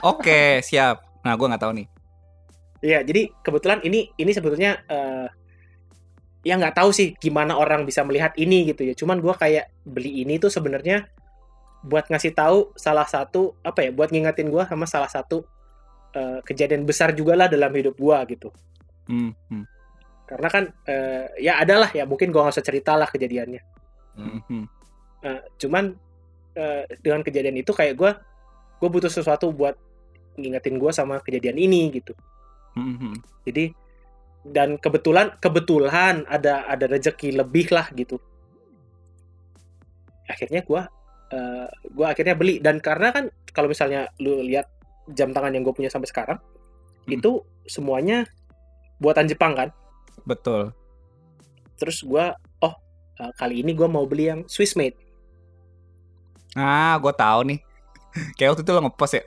Oke, siap. Nah, gue nggak tahu nih. Iya, jadi kebetulan ini ini sebetulnya eh ya nggak tahu sih gimana orang bisa melihat ini gitu ya. Cuman gua kayak beli ini tuh sebenarnya buat ngasih tahu salah satu apa ya, buat ngingetin gua sama salah satu eh, kejadian besar juga lah dalam hidup gua gitu. Hmm, hmm, Karena kan eh, ya adalah ya mungkin gua nggak usah cerita lah kejadiannya. hmm, hmm. Eh, cuman eh, dengan kejadian itu kayak gua gue butuh sesuatu buat ngingetin gua sama kejadian ini gitu. Hmm, hmm. Jadi dan kebetulan kebetulan ada ada rezeki lebih lah gitu. Akhirnya gua eh, gua akhirnya beli dan karena kan kalau misalnya lu lihat jam tangan yang gue punya sampai sekarang Hmm. itu semuanya buatan Jepang kan. Betul. Terus gua oh eh, kali ini gua mau beli yang Swiss made. Ah, gue tahu nih. Kayak waktu itu lo ngepost ya.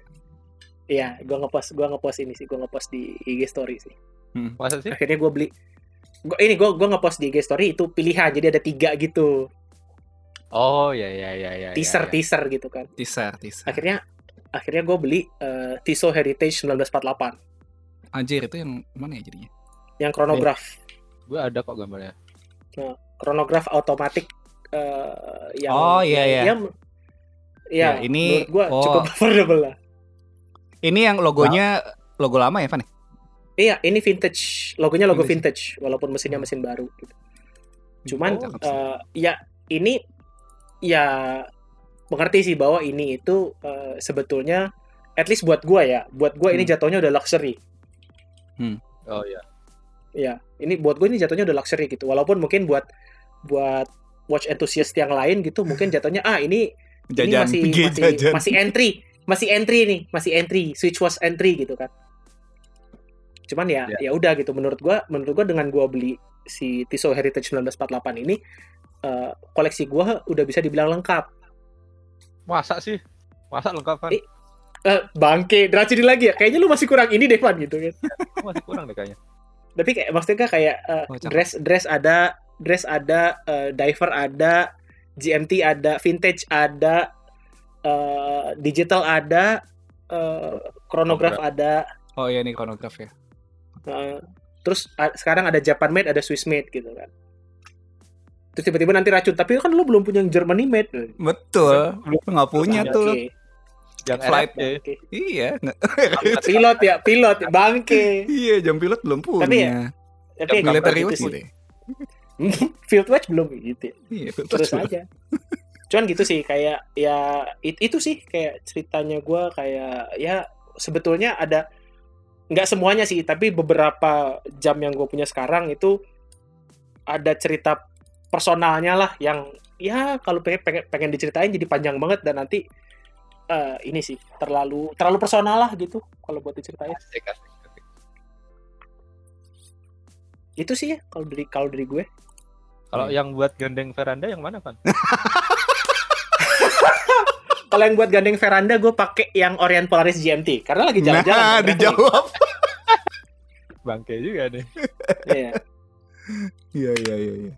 Iya, gua ngepost gua ngepost ini sih, gua ngepost di IG story sih. Hmm. Masa sih? Akhirnya gua beli gua, ini gua gua ngepost di IG story itu pilihan jadi ada tiga gitu Oh, ya ya ya ya. teaser ya, ya. teaser gitu kan. Teaser, teaser. akhirnya akhirnya gue beli eh, Tissot Heritage 1948 Anjir, itu yang mana ya jadinya? yang chronograph Gue ada kok gambarnya. chronograph otomatik eh, yang Oh, iya, iya. yang- ya, Ya, ini- menurut gue oh. cukup affordable lah Ini yang logonya logo lama ya, Van? Ya? iya ini vintage logonya logo Vintage. vintage walaupun mesinnya mesin baru gitu. cuman Oh, eh, ya ini ya mengerti sih bahwa ini itu eh, sebetulnya at least buat gue ya buat ini Hmm. jatuhnya udah luxury Oh iya. Ya, ini buat gue ini jatuhnya udah luxury gitu. Walaupun mungkin buat buat watch enthusiast yang lain gitu, mungkin jatuhnya ah ini ini jajan, masih pergi (laughs) masih jajan. masih entry, masih entry nih, masih entry, switch watch entry gitu kan. Cuman ya Ya. ya udah gitu menurut gua, menurut gua dengan gua beli si Tissot Heritage 1948 ini eh, koleksi gua udah bisa dibilang lengkap. Masa sih? Masa lengkap kan? Eh. Eh, bangke, Dracudi lagi ya. Kayaknya lu masih kurang ini deh, Van gitu kan. (laughs) Masih kurang deh kayaknya. Tapi kayak maksudnya kayak eh, Oh, dress dress ada, dress ada, eh, diver ada, GMT ada, vintage ada, eh, digital ada, eh, chronograph ada, Oh iya nih chronograph ya. Eh, terus a- sekarang ada Japan made, ada Swiss made gitu kan. Terus tiba-tiba nanti racun, tapi kan lu belum punya yang Germany made. Betul. Lu nggak punya Oke, tuh. Yang Flight oke. Iya, Pilot ya, pilot, bangke. iya jam pilot belum punya. Tapi ya, Tapi ya, Military gitu watch sih. gitu (laughs) ya. Field watch belum gitu ya. Iya, field terus belum. aja cuman gitu sih kayak ya it- itu sih kayak ceritanya gua kayak ya sebetulnya ada nggak semuanya sih tapi beberapa jam yang gue punya sekarang itu ada cerita personalnya lah yang ya kalau pengen, pengen pengen diceritain jadi panjang banget dan nanti eh, ini sih terlalu terlalu personal lah gitu kalau buat diceritain Asik, asik, asik. itu sih ya kalau dari kalau dari gue Kalau Iya. yang buat gandeng veranda yang mana kan? (laughs) kalau yang buat gandeng veranda gue pakai yang Orient Polaris GMT karena lagi jalan-jalan Nah, kan, dijawab. (laughs) Bangke juga nih. Iya. Iya, iya, iya, iya.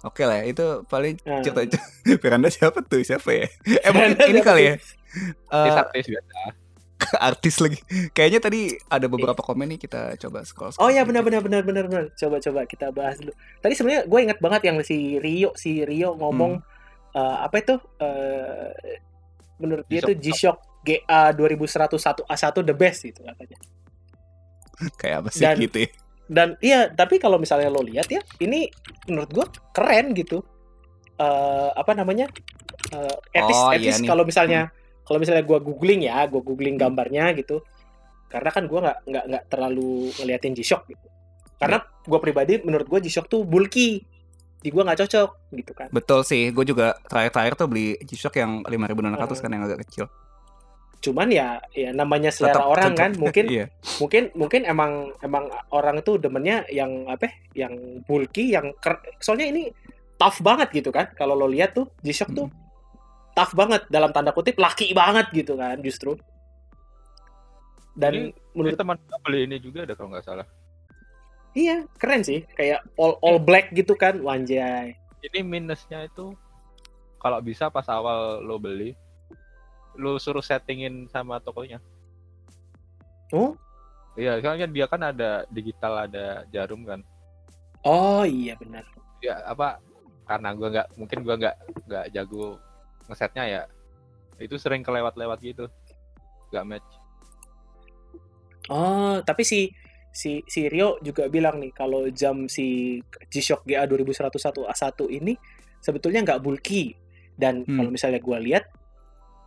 Oke lah, ya, itu paling Nah. cerita (laughs) Veranda siapa tuh? Siapa ya? (laughs) Eh, mungkin ini siapa kali ya. Eh, Artis biasa. artis lagi. Kayaknya tadi ada beberapa komen nih kita coba scroll. Oh ya benar benar benar benar benar. Coba coba kita bahas dulu. Tadi sebenarnya gue ingat banget yang si Rio si Rio ngomong eh, apa itu eh, menurut dia tuh G-Shock GA 2101 A1 the best gitu katanya. Kayak apa sih Dan- gitu ya? Dan iya, tapi kalau misalnya lo lihat ya, ini menurut gue keren gitu. Eh apa namanya? Eh at least, Oh, at iya kalau misalnya kalau misalnya gue googling ya, gue googling gambarnya gitu. Karena kan gue nggak nggak nggak terlalu ngeliatin G-Shock gitu. Karena gue pribadi menurut gue G-Shock tuh bulky. Di gue nggak cocok gitu kan. Betul sih, gue juga terakhir-terakhir tuh beli G-Shock yang 5600 Hmm. kan yang agak kecil. cuman ya ya namanya selera Tetap- orang tetap- kan mungkin (laughs) iya. mungkin mungkin emang emang orang tuh demennya yang apa ya, yang bulky yang ker- soalnya ini tough banget gitu kan kalau lo lihat tuh G-Shock tuh tough banget dalam tanda kutip laki banget gitu kan justru dan Ini- menurut Ini teman gue beli ini juga ada kalau nggak salah. Iya keren sih kayak all all black gitu kan wanjay Ini minusnya itu kalau bisa pas awal lo beli, lo suruh settingin sama tokonya. oh Iya, soalnya dia kan ada digital, ada jarum kan. oh iya benar Ya apa? Karena gua nggak, mungkin gua nggak nggak jago ngesetnya ya. Itu sering kelewat-lewat gitu. Nggak match. Oh, tapi si si si Rio juga bilang nih kalau jam si G-Shock GA 2101 A1 ini sebetulnya nggak bulky dan Hmm. kalau misalnya gua lihat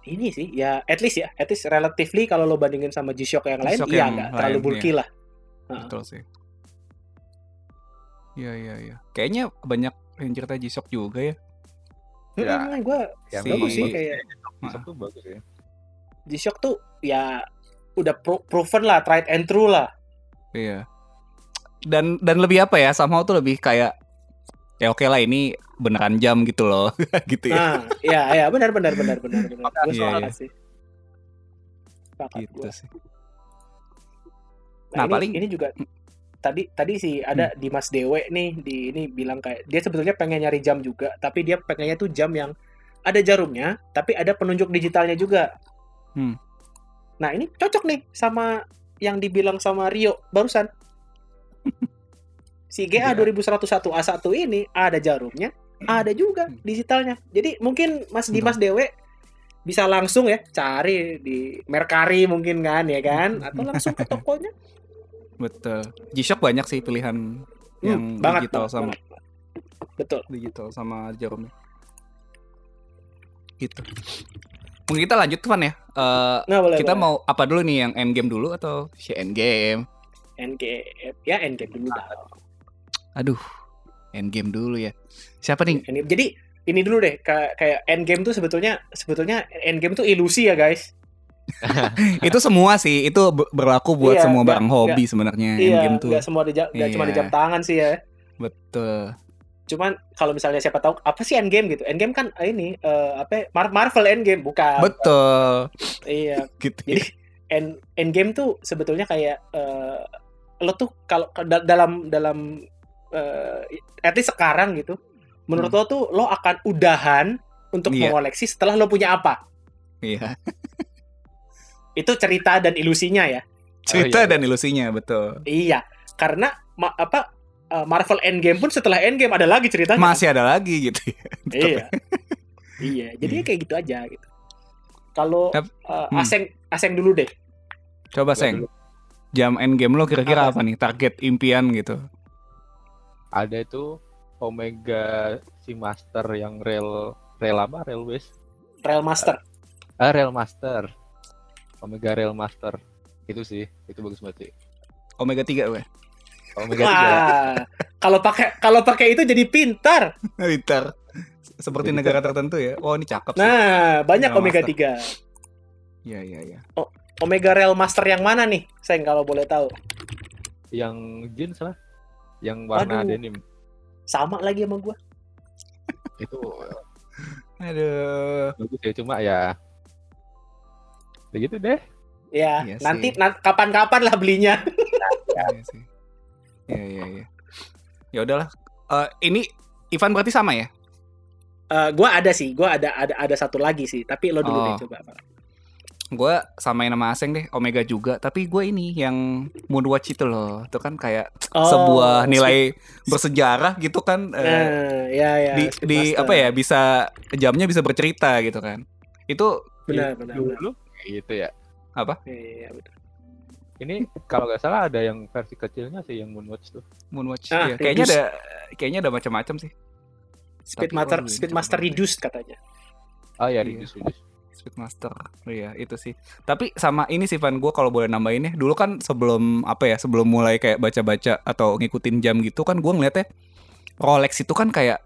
ini sih ya at least ya at least relatively kalau lo bandingin sama G-Shock yang lain G-Shock iya nggak terlalu lain, bulky lah. Heeh. Betul sih. Iya iya iya. Kayaknya banyak yang cerita G-Shock juga ya. Ya, gua Yang Si- bagus sih kayak Bisa tuh bagus ya. G-Shock tuh ya udah pro- proven lah tried and true lah. Iya. Dan dan lebih apa ya? Somehow tuh lebih kayak ya oke lah ini beneran jam gitu loh. (laughs) gitu ya. Nah, ya ya benar benar benar benar benar. Gua Iya, iya. sih. Gitu gua. sih. Nah, Nah, ini, paling- ini juga tadi tadi sih ada Dimas Dewe nih di ini bilang kayak dia sebetulnya pengen nyari jam juga, tapi dia pengennya tuh jam yang ada jarumnya, tapi ada penunjuk digitalnya juga. Hmm. Nah, ini cocok nih sama yang dibilang sama Rio barusan. Si GA Iya. 2101 A1 ini ada jarumnya, ada juga digitalnya. Jadi mungkin Mas Dimas Dewe bisa langsung ya cari di Mercari mungkin kan ya kan atau langsung ke tokonya Betul. G-Shock banyak sih pilihan yang Hmm, banget, digital banget, sama banget. betul digital sama jarumnya. Gitu. Mungkin kita lanjut Van ya. Eh, nah boleh kita boleh. mau apa dulu nih yang endgame dulu atau si endgame? endgame ya endgame dulu dah Aduh, endgame dulu ya. Siapa nih? Jadi ini dulu deh kayak kayak endgame tuh sebetulnya sebetulnya endgame tuh ilusi ya guys (laughs) itu semua sih, itu ber- berlaku buat Iya, semua barang hobi sebenarnya iya endgame tuh. nggak semua di jam nggak cuma di Iya. jam tangan sih ya Betul. Cuman kalau misalnya siapa tahu apa sih endgame gitu endgame kan eh, ini eh, apa ya, Mar- Marvel endgame bukan Betul. iya (laughs) Gitu. Jadi end endgame tuh sebetulnya kayak eh, lo tuh kalau da- dalam dalam eh at least sekarang gitu, menurut lo tuh lo akan udahan untuk Hmm. Iya. mengoleksi setelah lo punya apa? Iya. Itu cerita dan ilusinya ya. Cerita iya. dan ilusinya, betul. Iya, karena ma- apa eh, Marvel Endgame pun setelah Endgame ada lagi ceritanya. Masih ada lagi gitu. ya. (laughs) Iya. iya, jadi Iya. kayak gitu aja gitu. Kalau eh, hmm. Aseng Aseng dulu deh. Coba Seng, dulu. jam endgame lo kira-kira Apa? apa nih? Target impian gitu. Ada itu Omega si Master yang rail rail apa? Railways? Rail Master. Ah, Rail Master. Omega Rail Master. Itu sih, itu bagus banget sih. Omega 3 gue. Omega 3. Wah, kalau pakai kalau pakai itu jadi pintar. (laughs) Ntar seperti Jadi negara tertentu ya. Oh, ini cakep sih. Nah, banyak Omega Master. 3. Iya, iya, iya. Omega Rail Master yang mana nih? Seng kalau boleh tahu. Yang jeans lah. Yang warna Waduh. denim. Sama lagi sama gua. Itu (laughs) Aduh. bagus ya, cuma ya begitu deh. Ya, Iya nanti kapan-kapan lah belinya. (laughs) Iya sih. Iya, iya, iya. Ya udahlah. Eh, ini Ivan berarti sama ya? Eh, gua ada sih, gua ada ada ada satu lagi sih, tapi lo dulu Oh. deh coba. Gue samain nama Aseng deh, Omega juga. Tapi gue ini yang Moonwatch itu loh. Itu kan kayak Oh, sebuah speed- nilai bersejarah gitu kan. eh, Nah, ya ya. di di Master. apa ya bisa jamnya bisa bercerita gitu kan. Itu Benar, benar, benar. Dulu kayak gitu ya. Iya, benar. Ini kalau nggak salah ada yang versi kecilnya sih yang Moonwatch tuh. Moonwatch Ah, ya. Kayaknya ada kayaknya ada macam-macam sih. Speed Tapi, Master waduh, ini Speed cakep Master banget. reduced katanya. Oh ya, Iya. reduce, reduce. Speedmaster, iya itu sih. Tapi sama ini sih Van, gue kalau boleh nambahin ya, dulu kan sebelum apa ya, sebelum mulai kayak baca-baca atau ngikutin jam gitu kan, gue ngeliatnya Rolex itu kan kayak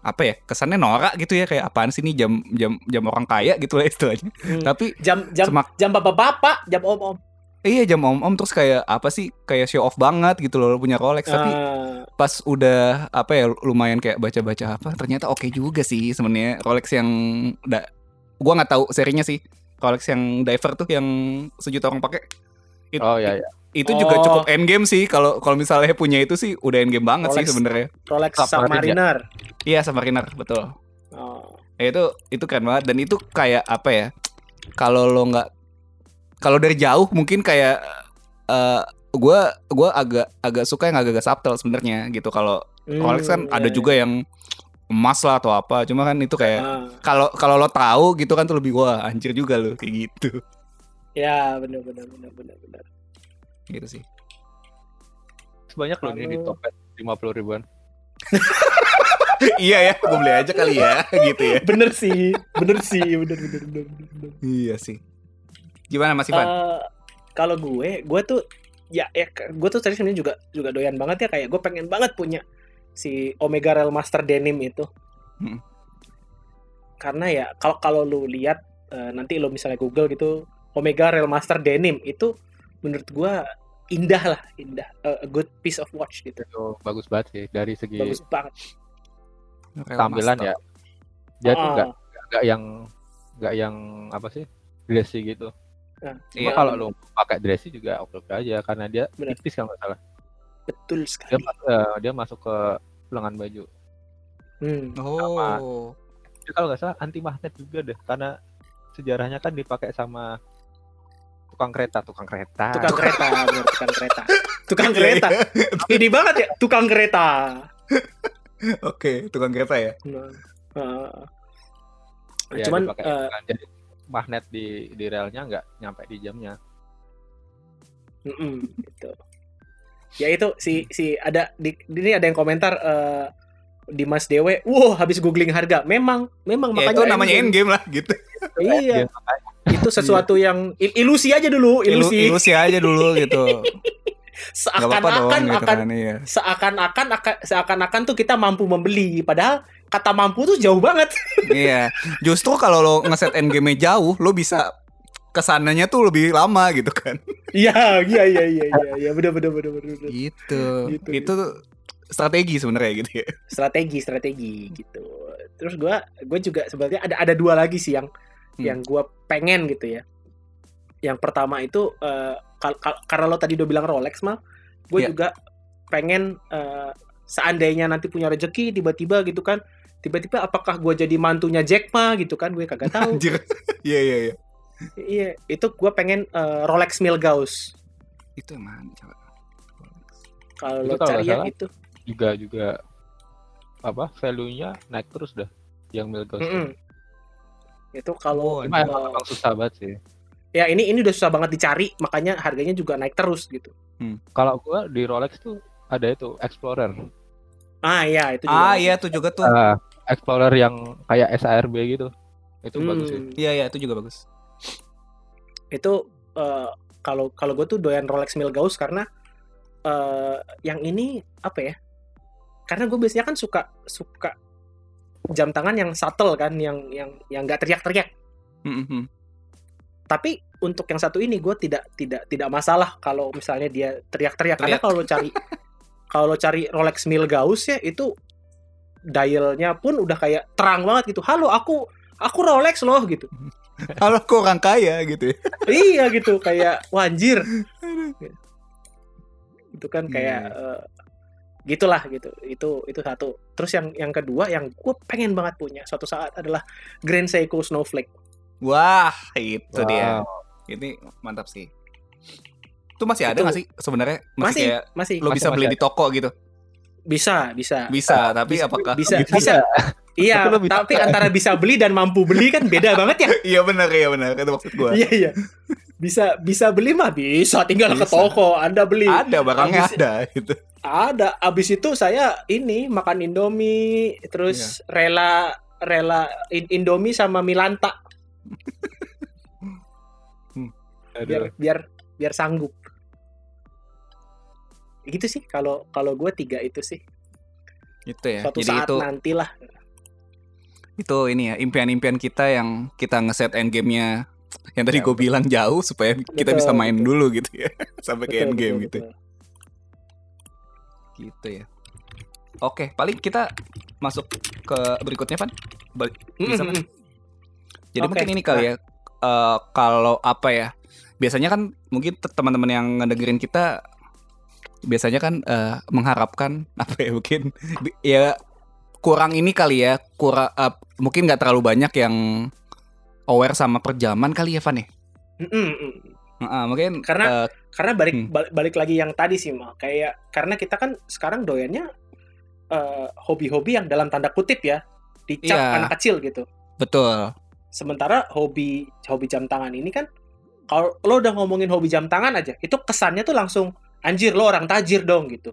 apa ya kesannya norak gitu ya kayak apaan sih ini jam jam jam orang kaya gitu lah istilahnya Hmm. tapi jam jam semak jam bapak-bapak, jam om-om. Iya jam om om terus kayak apa sih kayak show off banget gitu loh punya Rolex tapi Ah, pas udah apa ya lumayan kayak baca-baca apa ternyata oke juga sih sebenarnya Rolex yang da, gua nggak tahu serinya sih Rolex yang diver tuh yang sejuta orang pakai It- Oh ya ya. itu juga Oh. cukup endgame sih kalau kalau misalnya punya itu sih udah endgame banget sih Rolex. sebenarnya Rolex Submarine ya? Submariner. iya Submariner betul Oh. ya itu itu keren banget dan itu kayak apa ya kalau lo nggak kalau dari jauh mungkin kayak eh gue gua agak agak suka yang agak-agak subtle sebenarnya gitu kalau Hmm, Rolex kan iya, ada iya. juga yang emas lah atau apa cuma kan itu kayak Ah, kalau kalau lo tahu gitu kan tuh lebih wah anjir juga lo kayak gitu ya benar benar benar benar benar. gitu sih Sebanyak loh ini di Topet 50 ribuan. (laughs) iya ya gue beli aja kali ya (laughs) gitu ya Bener sih, bener sih, bener bener bener. bener, bener. iya sih gimana Mas Ivan Eh, kalau gue, gue tuh ya ya gue tuh tadi sebenarnya juga juga doyan banget ya kayak gue pengen banget punya si Omega Rail Master Denim itu. Hmm. Karena ya kalau kalau lu lihat eh, nanti lo misalnya Google gitu Omega Rail Master Denim itu menurut gue indah lah, indah. Eh, a good piece of watch gitu. Itu bagus banget sih dari segi Bagus banget. tampilan ya. Dia tuh Ah, nggak nggak yang nggak yang apa sih dressy gitu. Nah, Iya. kalau lo pakai dressy juga oke oke aja karena dia Bener. tipis kalau nggak salah. betul Dia sekali. mas- eh, dia masuk ke lengan baju. Hmm. oh Dia kalau nggak salah anti magnet juga deh karena sejarahnya kan dipakai sama tukang kereta tukang kereta. Tukang kereta, (laughs) bener, tukang kereta. Tukang Iya, kereta. Ini banget ya, tukang kereta. oke tukang kereta ya Nah, eh, Ya, cuman dipakai jadi magnet di di relnya nggak nyampe di jamnya. mm-mm, gitu. Ya itu si si ada di ini ada yang komentar eh, di Mas Dewe, wow habis googling harga. Memang memang ya makanya itu namanya endgame. endgame lah gitu Iya, makanya itu sesuatu yang il- ilusi aja dulu, ilusi ilusi. ilusi aja dulu gitu (laughs) Seakan-akan gitu akan kan iya. seakan-akan akan seakan-akan tuh kita mampu membeli, padahal kata mampu tuh jauh banget. (laughs) Iya, justru kalau lo ngeset endgame jauh, lo bisa ke sananya tuh lebih lama gitu kan. Iya, iya, iya, iya, iya, iya, bener, bener, bener, bener, bener. Gitu. Gitu. Itu strategi sebenarnya gitu ya. Strategi, strategi gitu. Terus gua, gue juga sebenarnya ada ada dua lagi sih yang Hmm. yang gua pengen gitu ya. Yang pertama itu eh, kal- kal- karena lo tadi udah bilang Rolex mal, gue Iya. juga pengen eh, seandainya nanti punya rezeki tiba-tiba gitu kan, tiba-tiba apakah gua jadi mantunya Jack Ma gitu kan, gue kagak tahu. Anjir. (laughs) Iya iya iya. Iya, itu gua pengen eh, Rolex Milgauss. Itu yang mana coba? Kalau lo cari ya salah, itu. juga juga apa value-nya naik terus dah yang Milgauss. Mm-mm. Itu kalau Oh, emang, emang susah banget sih. ya ini ini udah susah banget dicari, makanya harganya juga naik terus gitu. Kalau gua di Rolex tuh ada itu Explorer. Ah iya itu juga. Ah iya itu juga tuh. Ah, Explorer yang kayak SARB gitu. Itu Hmm, bagus sih. Iya iya itu juga bagus. Itu eh, kalau kalau gue tuh doyan Rolex Milgauss karena eh yang ini apa ya? Karena gue biasanya kan suka suka jam tangan yang subtle kan, yang yang yang nggak teriak-teriak. Mm, mm, Tapi untuk yang satu ini gue tidak tidak tidak masalah kalau misalnya dia teriak-teriak karena kalau lo cari (laughs) kalau lo cari Rolex Milgauss ya itu dialnya pun udah kayak terang banget gitu. Halo, aku aku Rolex loh gitu. (laughs) Kalau kok orang kaya gitu ya. (laughs) iya gitu kayak wah anjir. Itu kan kayak Iya. eh, gitulah gitu. Itu itu satu. Terus yang yang kedua yang gue pengen banget punya suatu saat adalah Grand Seiko Snowflake. Wah, itu dia. Wow. Ini mantap sih. Itu masih ada Itu- nggak sih sebenarnya? Masih, Masih kayak masih lo Masih- bisa beli masih di toko gitu. Bisa bisa. Bisa, tapi bisa- apakah bisa. Bisa. Bisa. Iya Tapi tapi antara bisa beli dan mampu beli kan beda banget ya. (laughs) Iya benar, iya benar. Itu maksud gua. iya iya. Bisa bisa beli mah bisa. Tinggal ke Bisa. toko anda beli. Ada barangnya Habis- ada gitu. ada. Abis itu saya ini makan indomie terus Iya. rela rela in- indomie sama milanta. Biar Aduh. biar biar sanggup gitu sih kalau kalau gue tiga itu sih Itu ya. suatu Jadi saat itu nantilah Itu ini ya impian-impian kita yang kita ngeset endgame-nya yang tadi Ya, gue bilang jauh supaya kita Betul, bisa main betul. dulu gitu ya (laughs) sampai ke Betul, endgame betul, gitu. betul. Gitu ya. Oke, paling kita masuk ke berikutnya, Pan. Balik- Bisa, Pan? Mm, mm, mm. Jadi Oke, mungkin ini kali ya, eh, kalau apa ya, biasanya kan mungkin te- teman-teman yang ngedengerin kita biasanya kan eh, mengharapkan (laughs) apa ya mungkin ya kurang ini kali ya, kurang eh, mungkin nggak terlalu banyak yang aware sama perjaman kali ya, Van ya. Mm, mm. Heeh, mungkin Karena- eh, Karena balik, Hmm. balik balik lagi yang tadi sih mah kayak karena kita kan sekarang doyannya eh, hobi-hobi yang dalam tanda kutip ya dicap Iya. anak kecil gitu. betul. Sementara hobi hobi jam tangan ini kan kalau lo udah ngomongin hobi jam tangan aja, itu kesannya tuh langsung anjir lo orang tajir dong gitu.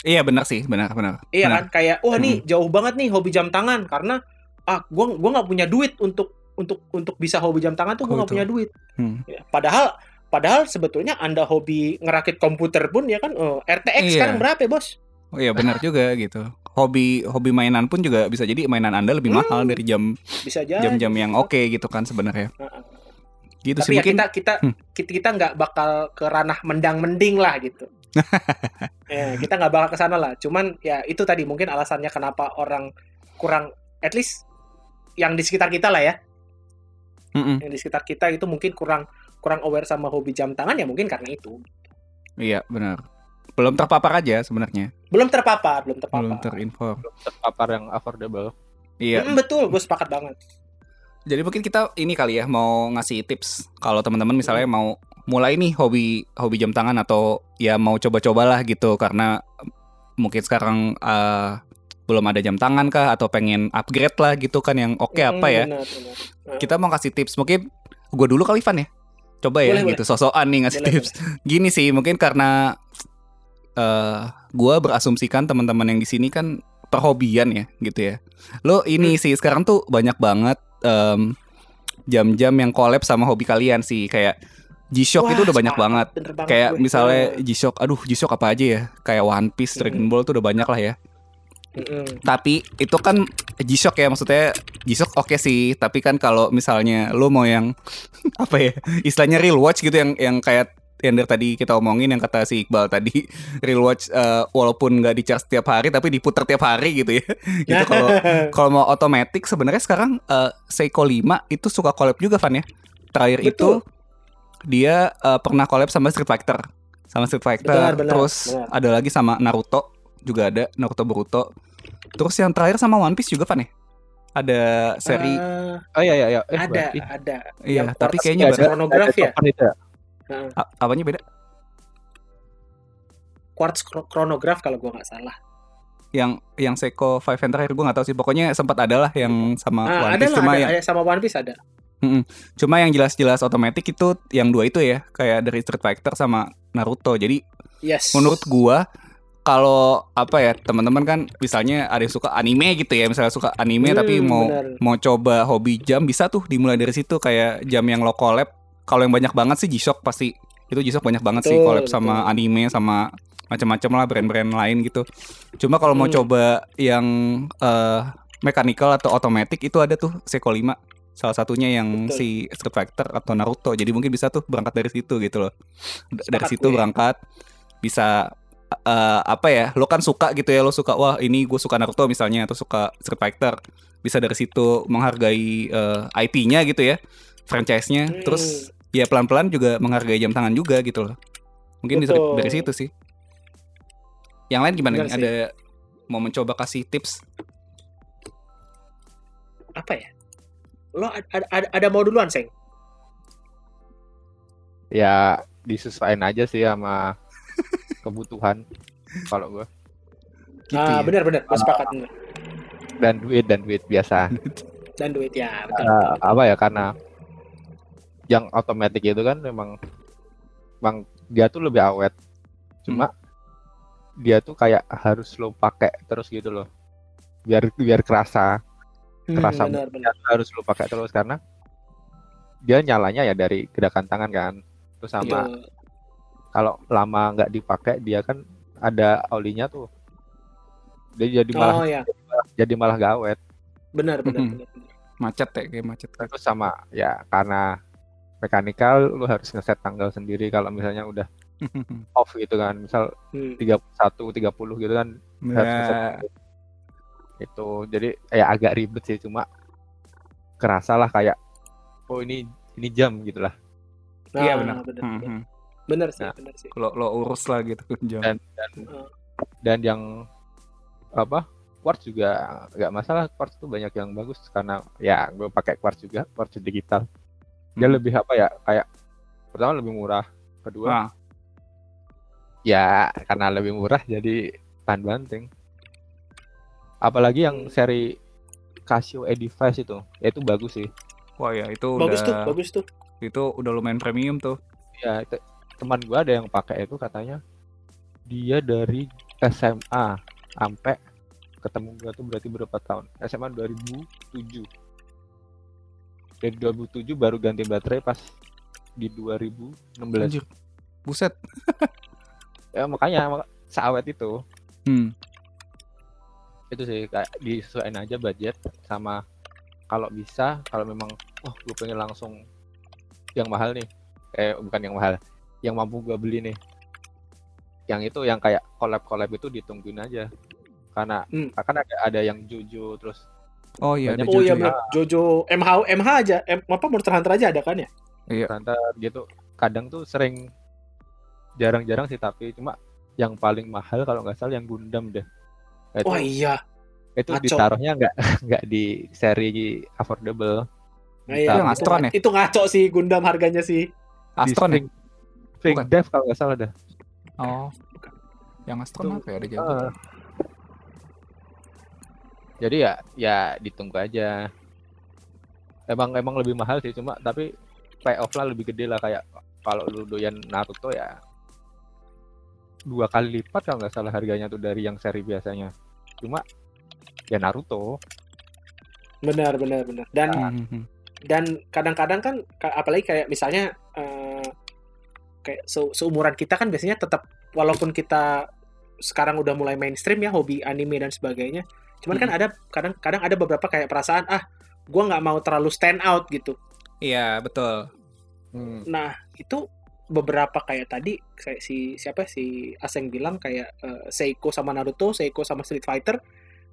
Iya benar sih, benar benar. Iya Benar. kan kayak wah nih jauh banget nih hobi jam tangan karena ah gua gua nggak punya duit untuk untuk untuk bisa hobi jam tangan tuh Oh, gua nggak itu. punya duit. Hmm. Ya, padahal padahal sebetulnya anda hobi ngerakit komputer pun ya kan oh, RTX Iya. sekarang berapa ya bos? Oh iya benar juga gitu. Hobi hobi mainan pun juga bisa jadi mainan Anda lebih Hmm. mahal dari jam Bisa aja. jam-jam yang oke gitu kan sebenarnya. Heeh. Gitu Tapi sih ya mungkin. kita kita Hmm. kita kita nggak bakal ke ranah mendang mending lah gitu. ya, (laughs) kita nggak bakal ke sana lah. Cuman ya itu tadi mungkin alasannya kenapa orang kurang at least yang di sekitar kita lah ya. Mm-mm. yang di sekitar kita itu mungkin kurang kurang aware sama hobi jam tangan ya mungkin karena itu Iya benar. Belum terpapar aja sebenarnya. belum terpapar belum Belum terpapar terinform. terpapar yang affordable. Iya. Mm, betul gue sepakat banget Jadi mungkin kita ini kali ya mau ngasih tips kalau teman-teman misalnya mau mulai nih hobi hobi jam tangan atau ya mau coba-cobalah gitu karena mungkin sekarang eh, belum ada jam tangan kah atau pengen upgrade lah gitu kan yang oke Mm, apa ya. benar, benar. Nah, Kita mau kasih tips mungkin gue dulu kali Van ya. Coba ya Boleh, gitu sosokan nih ngasih boleh, tips. Gini sih mungkin karena eh gua berasumsikan teman-teman yang di sini kan perhobian ya gitu ya. Lo ini sih sekarang tuh banyak banget em, jam-jam yang collab sama hobi kalian sih kayak G-Shock Wah, itu udah banyak banget. banget Kayak gue. misalnya G-Shock, aduh G-Shock apa aja ya? Kayak One Piece, Dragon Hmm. Ball tuh udah banyak lah ya. mm-mm. Tapi itu kan G-Shock ya maksudnya G-Shock oke sih, tapi kan kalau misalnya lo mau yang (laughs) apa ya? Istilahnya real watch gitu yang yang kayak yang dari tadi kita omongin yang kata si Iqbal tadi (laughs) real watch eh, walaupun nggak di charge tiap hari tapi diputar tiap hari gitu ya. (laughs) itu kalau (laughs) kalau mau otomatis sebenarnya sekarang eh, Seiko 5 itu suka collab juga Van ya. Terakhir Betul. itu dia eh, pernah collab sama Street Fighter. Sama Street Fighter. Benar, benar, Terus benar. ada lagi sama Naruto juga ada Naruto Boruto. Terus yang terakhir sama One Piece juga Van ya. Ada seri Eh, Oh iya iya iya. Eh, ada berarti ada Iya, tapi kayaknya quartz beda. chronograph ya Token itu ya? A- apanya beda? quartz chro- chronograph kalau gua nggak salah Yang yang Seiko Five yang terakhir gue nggak tahu sih. Pokoknya sempat ada lah yang sama ah, One Piece cuma ada, yang ada sama One Piece ada Cuma yang jelas-jelas otomatis itu yang dua itu ya, kayak dari Street Fighter sama Naruto. Jadi yes menurut gua kalau apa ya teman-teman kan misalnya ada yang suka anime gitu ya, misalnya suka anime Hmm, tapi mau benar. mau coba hobi jam bisa tuh dimulai dari situ kayak jam yang lo collab. Kalau yang banyak banget sih G-Shock pasti itu G-Shock banyak banget sih Betul, collab sama anime sama macam-macam lah brand-brand lain gitu. Cuma kalau mau Hmm. coba yang eh, mechanical atau otomatis itu ada tuh Seiko 5 salah satunya yang Betul. si Street Fighter atau Naruto jadi mungkin bisa tuh berangkat dari situ gitu loh D- dari Sepakat situ gue. berangkat bisa eh, apa ya lo kan suka gitu ya lo suka wah ini gue suka Naruto misalnya atau suka Street Fighter bisa dari situ menghargai eh, IP-nya gitu ya franchise-nya Hmm. terus ya pelan-pelan juga menghargai jam tangan juga gitu loh. Mungkin bisa Betul. dari situ sih. Yang lain gimana Benar sih. ada mau mencoba kasih tips? Apa ya? Lo ada, ada, ada mau duluan seng? Ya disesuaikan aja sih sama (laughs) kebutuhan kalau gue gitu ya? ah benar-benar gue sepakat. benar. dan duit dan duit biasa. (laughs) Dan duit ya betul, betul, betul. apa ya? Karena yang otomatis itu kan memang memang dia tuh lebih awet cuma dia tuh kayak harus lo pakai terus gitu loh biar biar kerasa Hmm, kerasa benar, benar. dia harus lo pakai terus karena dia nyalanya ya dari gerakan tangan kan terus sama Betul. kalau lama nggak dipakai dia kan ada olinya tuh dia jadi malah oh ya jadi malah gak awet benar benar benar, benar. Macet ya kayak macet. Terus sama ya karena mekanikal lu harus ngeset tanggal sendiri kalau misalnya udah (laughs) off gitu kan. Misal Hmm. 31 30 gitu kan harus ngeset ya, itu. Jadi ya agak ribet sih cuma kerasa lah kayak oh ini ini jam gitu lah. iya Nah, benar. benar Hmm, benar. hmm. Benar sih, Nah. benar sih. Lo lo urus lah gitu jam. Dan dan Heeh. dan yang apa quartz juga nggak masalah quartz tuh banyak yang bagus karena ya gue pakai quartz juga quartz digital dia Hmm. lebih apa ya kayak pertama lebih murah kedua Ah, ya karena lebih murah jadi tahan banting apalagi yang Hmm. seri Casio Edifice itu ya itu bagus sih wah ya itu Bagus udah tuh, bagus tuh. itu udah lumayan premium tuh. ya itu, teman gua ada yang pakai itu katanya dia dari SMA sampai ketemu gua tuh berarti berapa tahun SMA 2007 dari 2007 baru ganti baterai pas di 2016 Anjir. Buset. (laughs) ya makanya mak- seawet itu Hmm. itu sih kayak disesuaikan aja budget sama kalau bisa kalau memang wah gue pengen langsung yang mahal nih eh bukan yang mahal yang mampu gue beli nih yang itu yang kayak collab collab itu ditungguin aja karena Hmm. akan ada ada yang Jojo terus Oh iya ada Banyak- Oh Jojo iya ya. benar. Jojo MH MH aja, M, apa Monster Hunter aja ada kan ya? Iya. Hunter gitu kadang tuh sering jarang-jarang sih tapi cuma yang paling mahal kalau nggak salah yang Gundam deh itu Wah iya. itu ngaco. ditaruhnya nggak (laughs) nggak di seri affordable Nah, iya. yang itu, Astron ya? itu ngaco sih Gundam harganya sih. Astron ya? Spring. Dev kalau nggak salah dah. Oh. Yang Astron Itu- apa ya ada jago. Ah. Jadi ya ya ditunggu aja. Emang emang lebih mahal sih cuma tapi payoff lah lebih gede lah kayak kalau lu doyan Naruto ya dua kali lipat kalau nggak salah harganya tuh dari yang seri biasanya. Cuma ya Naruto. Benar benar benar. Dan hmm. dan kadang-kadang kan ka- apalagi kayak misalnya eh, kayak se- seumuran kita kan biasanya tetap walaupun kita sekarang udah mulai mainstream ya hobi anime dan sebagainya cuman kan ada kadang-kadang ada beberapa kayak perasaan ah gua nggak mau terlalu stand out gitu Iya betul. Hmm. nah itu beberapa kayak tadi kayak si siapa si Aseng bilang kayak eh, Seiko sama Naruto Seiko sama Street Fighter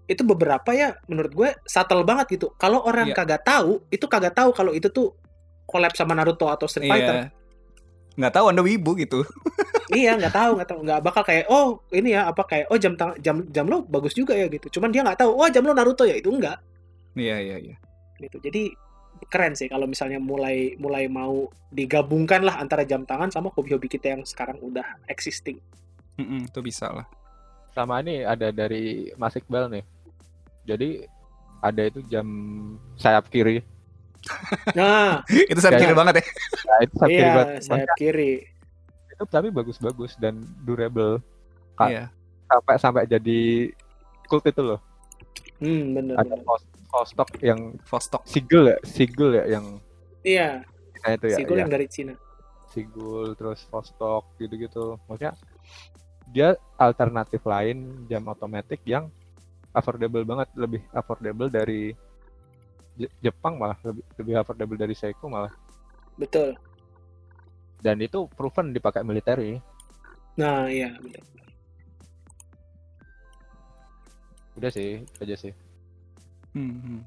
itu beberapa ya menurut gue subtle banget gitu kalau orang Iya. kagak tahu itu kagak tahu kalau itu tuh collab sama Naruto atau Street Fighter Iya. Nggak tahu anda wibu gitu. (laughs) iya nggak tahu nggak tahu nggak bakal kayak oh ini ya apa kayak oh jam tang- jam jam lo bagus juga ya gitu cuman dia nggak tahu oh jam lo Naruto ya itu enggak Iya iya iya. gitu jadi keren sih kalau misalnya mulai mulai mau digabungkan lah antara jam tangan sama hobi-hobi kita yang sekarang udah existing Mm-mm, itu bisa lah. Sama ini ada dari Mas Iqbal nih. Jadi ada itu jam sayap kiri. Nah (laughs) itu saya Kayak- kira banget ya. Nah, itu sayap kiri iya banget. sayap kiri Itu tapi bagus-bagus dan durable. Kak. Iya. Sampai sampai jadi cult itu loh. hmm bener Ada stock yang Vostok. Sigul ya, Sigul ya yang iya nah itu ya, si Gul ya. yang dari Cina Sigul terus Vostok gitu-gitu. Maksudnya dia alternatif lain jam otomatis yang affordable banget, lebih affordable dari Jepang malah lebih, lebih affordable dari Seiko malah. betul Dan itu proven dipakai military. nah iya. Udah sih, itu aja sih. Hmm, hmm.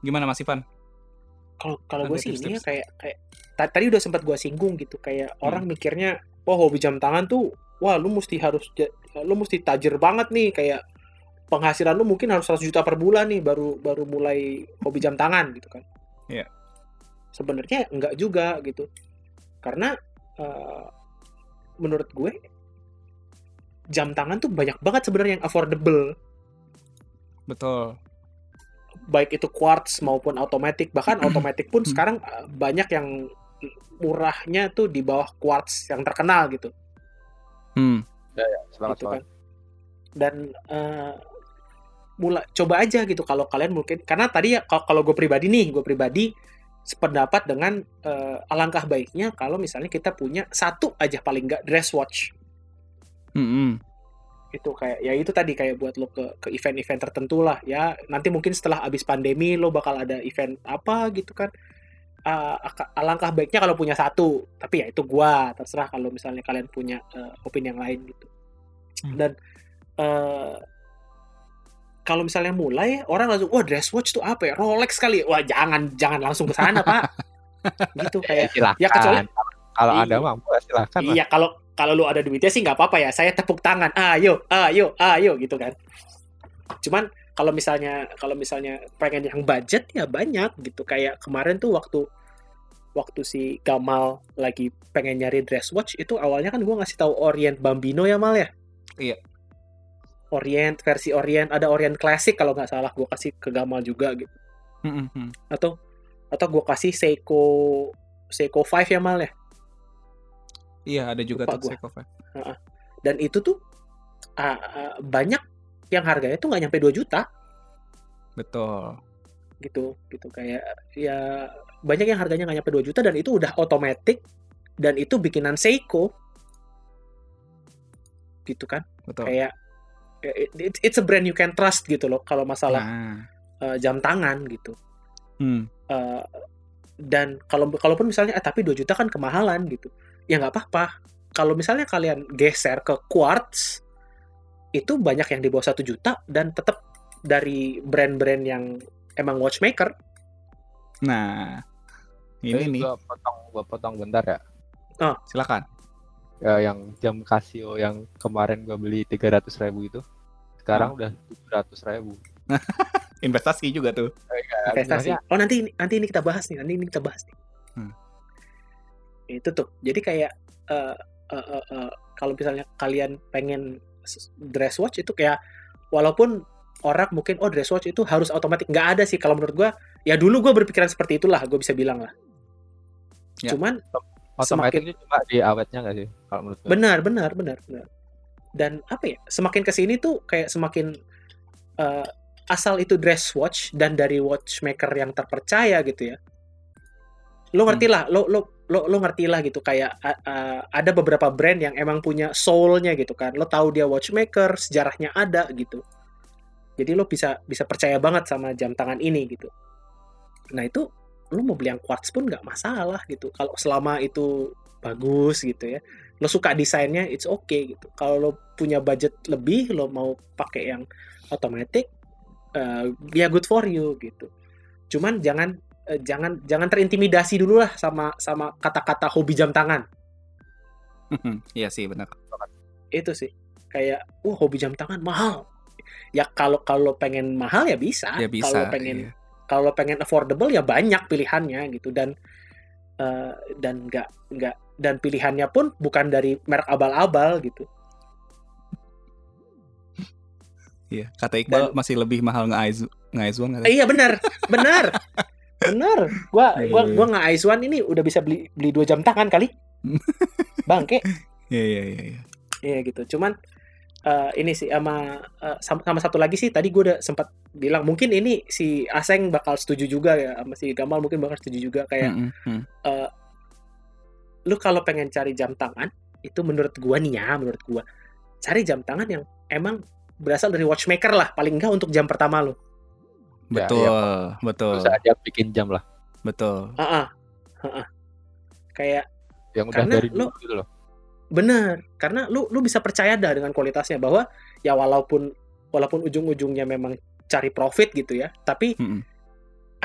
Gimana Mas Ivan? kalau kalau gue sih ini ya kayak kayak ta- tadi udah sempat gue singgung gitu kayak Hmm. orang mikirnya oh hobi jam tangan tuh wah lu mesti harus lu mesti tajir banget nih kayak penghasilan lu mungkin harus 100 juta per bulan nih baru baru mulai hobi jam tangan gitu kan Iya. sebenarnya enggak juga gitu karena eh, menurut gue jam tangan tuh banyak banget sebenarnya yang affordable Betul. baik itu quartz maupun automatic bahkan (clears throat) automatic pun Hmm. sekarang uh, banyak yang murahnya tuh di bawah quartz yang terkenal gitu Hmm. Semangat gitu kan dan uh, mulai coba aja gitu. Kalau kalian mungkin karena tadi ya kalau gue pribadi nih gue pribadi sependapat dengan uh, alangkah baiknya kalau misalnya kita punya satu aja paling nggak dress watch. Hmm, hmm. itu kayak ya itu tadi kayak buat lo ke ke event-event tertentu lah. Ya nanti mungkin setelah abis pandemi lo bakal ada event apa gitu kan. Uh, alangkah baiknya kalau punya satu. Tapi ya itu gua terserah kalau misalnya kalian punya uh, opini yang lain gitu. Hmm. dan uh, kalau misalnya mulai orang langsung wah dress watch tuh apa ya? Rolex kali. Wah jangan jangan langsung ke sana pak. Gitu kayak ya, ya kecuali kalau ada mampu silahkan iya kalau kalau lu ada duitnya sih nggak apa-apa ya. Saya tepuk tangan. Ayo ayo ayo gitu kan. Cuman kalau misalnya kalau misalnya pengen yang budget ya banyak gitu. Kayak kemarin tuh waktu waktu si Gamal lagi pengen nyari dress watch itu awalnya kan gua ngasih tahu Orient Bambino ya mal ya? Iya Orient versi Orient ada Orient Classic kalau nggak salah gua kasih ke Gamal juga gitu mm -hmm. atau atau gua kasih Seiko Seiko 5 ya mal ya Iya, ada juga tuh Seiko Dan itu tuh uh, uh, banyak yang harganya tuh nggak nyampe 2 juta. Betul. Gitu, gitu kayak ya banyak yang harganya nggak nyampe 2 juta dan itu udah otomatis dan itu bikinan Seiko. Gitu kan? Betul. Kayak it, it's a brand you can trust gitu loh kalau masalah nah. uh, jam tangan gitu. Hmm. Uh, dan kalau kalaupun misalnya eh, tapi 2 juta kan kemahalan gitu ya nggak apa-apa. Kalau misalnya kalian geser ke quartz, itu banyak yang di bawah satu juta dan tetap dari brand-brand yang emang watchmaker. Nah, ini nih. Gua potong, gua potong bentar ya. Oh, silakan. Ya, yang jam Casio yang kemarin gua beli tiga ratus ribu itu, sekarang hmm. udah tujuh ratus ribu. (laughs) Investasi juga tuh. Investasi. Oh nanti nanti ini kita bahas nih, nanti ini kita bahas nih. Hmm itu tuh jadi kayak uh, uh, uh, uh, kalau misalnya kalian pengen dress watch itu kayak walaupun orang mungkin oh dress watch itu harus otomatis nggak ada sih kalau menurut gue ya dulu gue berpikiran seperti itulah gue bisa bilang lah ya. cuman otomatis semakin, cuma di awetnya nggak sih kalau menurut gue benar benar benar benar. Dan apa ya semakin ke sini tuh kayak semakin uh, asal itu dress watch dan dari watchmaker yang terpercaya gitu ya lo ngerti hmm. lah lo lo lo lo ngerti lah gitu kayak uh, ada beberapa brand yang emang punya soulnya gitu kan. Lo tahu dia watchmaker sejarahnya ada gitu. Jadi lo bisa bisa percaya banget sama jam tangan ini gitu. Nah itu lo mau beli yang quartz pun nggak masalah gitu kalau selama itu bagus gitu ya lo suka desainnya it's okay gitu kalau lo punya budget lebih lo mau pakai yang otomatis uh, ya good for you gitu cuman jangan eh, jangan jangan terintimidasi dulu lah sama sama kata-kata hobi jam tangan. (laughs) Iya sih benar. Itu sih kayak wah hobi jam tangan mahal. Ya kalau kalau pengen mahal ya bisa. Ya bisa. Kalau pengen iya. Kalau pengen affordable ya banyak pilihannya gitu dan uh, dan nggak nggak dan pilihannya pun bukan dari merek abal-abal gitu. Iya, kata Iqbal dan, masih lebih mahal nge Aizwan Iya benar, benar. (laughs) Bener, gua gua yeah. gua nggak Aizwan ini udah bisa beli beli dua jam tangan kali. (laughs) Bangke. Iya iya iya. Iya gitu. Cuman uh, ini sih sama, uh, sama sama satu lagi sih tadi gue udah sempat bilang mungkin ini si Aseng bakal setuju juga ya sama si Gamal mungkin bakal setuju juga kayak mm -hmm. uh, lu kalau pengen cari jam tangan itu menurut gua nih ya menurut gua cari jam tangan yang emang berasal dari watchmaker lah paling enggak untuk jam pertama lu Betul, ya, ya, betul. Bisa aja bikin jam lah. Betul. Uh -uh. Uh -uh. Kayak yang udah dari dulu gitu loh. Bener, karena lu lu bisa percaya dah dengan kualitasnya bahwa ya walaupun walaupun ujung-ujungnya memang cari profit gitu ya, tapi mm -mm.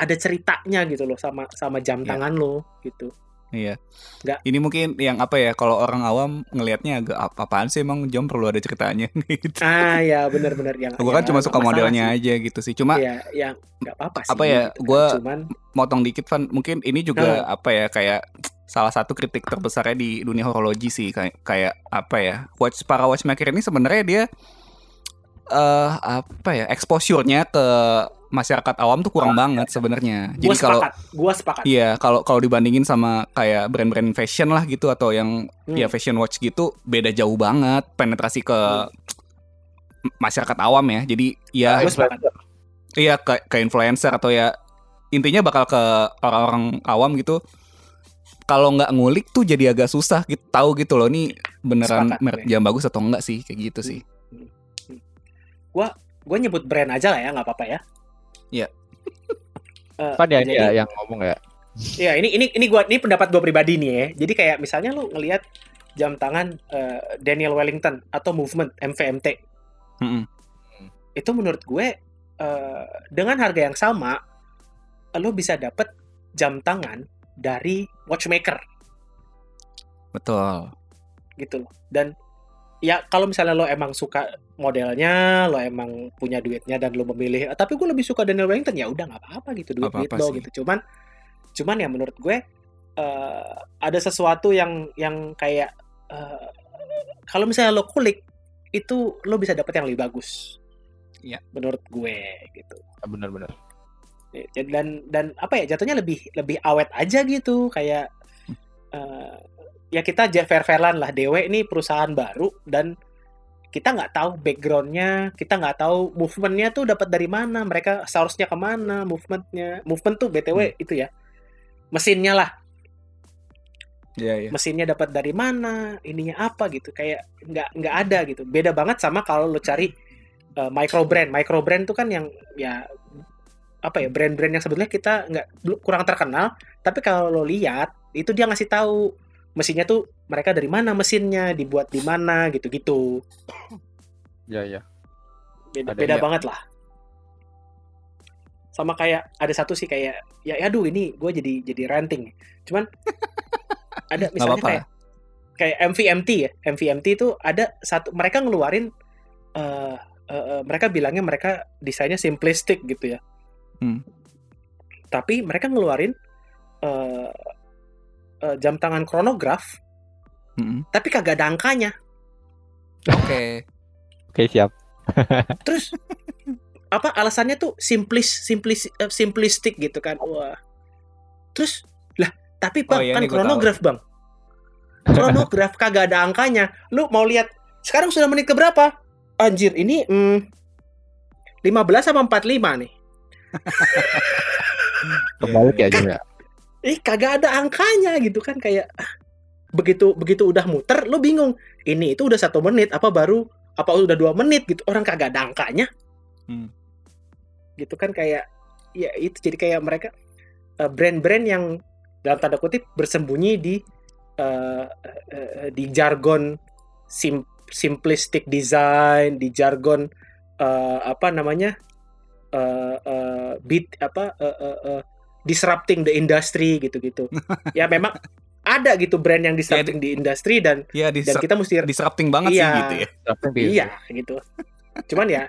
ada ceritanya gitu loh sama sama jam yeah. tangan lo gitu. Iya. Enggak. Ini mungkin yang apa ya kalau orang awam ngelihatnya agak apa apaan sih emang jam perlu ada ceritanya (laughs) gitu. Ah ya benar-benar yang. Gue kan cuma suka modelnya sih. aja gitu sih. Cuma Iya, yang nggak apa-apa sih. Apa ya? Gitu kan. Gue cuman motong dikit Van, mungkin ini juga hmm. apa ya kayak salah satu kritik terbesarnya di dunia horologi sih kayak kayak apa ya? Watch para watchmaker ini sebenarnya dia eh uh, apa ya? exposure-nya ke masyarakat awam tuh kurang oh, banget sebenarnya. Jadi kalau gua sepakat. Iya, kalau kalau dibandingin sama kayak brand-brand fashion lah gitu atau yang hmm. ya fashion watch gitu beda jauh banget penetrasi ke hmm. masyarakat awam ya. Jadi ya Iya ke ke influencer atau ya intinya bakal ke orang-orang awam gitu. Kalau nggak ngulik tuh jadi agak susah gitu tahu gitu loh nih beneran sepakat, merek jam bagus atau enggak sih kayak gitu sih. Hmm. gua gua nyebut brand aja lah ya nggak apa-apa ya Iya. (laughs) Eh, Kan ya jadi- dia yang ngomong ya. Ya ini ini ini gua ini pendapat gua pribadi nih ya. Jadi kayak misalnya lu ngelihat jam tangan eh, Daniel Wellington atau Movement MVMT Mm-mm. itu menurut gue eh, dengan harga yang sama lo bisa dapet jam tangan dari watchmaker Betul. gitu loh. Dan ya kalau misalnya lo emang suka modelnya, lo emang punya duitnya dan lo memilih, "Ah, tapi gue lebih suka Daniel Wellington ya udah nggak apa-apa gitu duit duit Apa-apa lo sih. gitu. Cuman cuman ya menurut gue eh, ada sesuatu yang yang kayak eh, kalau misalnya lo kulik itu lo bisa dapet yang lebih bagus. Iya. Menurut gue gitu. Bener-bener. Ya, dan dan apa ya jatuhnya lebih lebih awet aja gitu kayak eh, ya kita fair fairan lah. Dewe ini perusahaan baru dan kita nggak tahu backgroundnya kita nggak tahu movementnya tuh dapat dari mana mereka seharusnya ke mana movementnya movement tuh btw itu ya. Mesinnya lah. Iya, iya. mesinnya dapat dari mana ininya apa gitu. Kayak nggak nggak ada gitu. Beda banget sama kalau lo cari uh, micro brand micro brand tuh kan yang ya apa ya brand-brand yang sebetulnya kita nggak kurang terkenal. Tapi kalau lo lihat itu dia ngasih tahu mesinnya tuh mereka dari mana mesinnya dibuat di mana gitu-gitu Ya ya. beda, Ada, beda iya. banget lah sama kayak ada satu sih kayak ya aduh ini gue jadi jadi ranting cuman (laughs) ada misalnya apa-apa. kayak kayak MVMT ya MVMT itu ada satu mereka ngeluarin eh, eh, mereka bilangnya mereka desainnya simplistic gitu ya Hmm. tapi mereka ngeluarin eh, jam tangan chronograph Mm-mm. tapi kagak ada angkanya Oke. Oke siap. (laughs) terus apa alasannya tuh simplis simplis eh, simplistik gitu kan wah terus lah tapi bang Oh, iya, kan chronograph bang chronograph kagak ada angkanya lu mau lihat sekarang sudah menit ke berapa anjir ini hmm, 15 sama 45 nih Kebalik ya Jam ya. Eh kagak ada angkanya gitu kan kayak ah, begitu begitu udah muter lu bingung ini itu udah satu menit apa baru apa udah dua menit gitu orang kagak ada angkanya Hmm. gitu kan kayak ya itu jadi kayak mereka eh, brand-brand yang dalam tanda kutip bersembunyi di eh, eh, di jargon sim simplistic design di jargon eh, apa namanya eh, eh, beat apa eh, eh, eh, disrupting the industry gitu-gitu ya memang (laughs) ada gitu brand yang disrupting di industri dan Iya, dan kita mesti disrupting banget sih Iya. gitu ya. Iya gitu cuman ya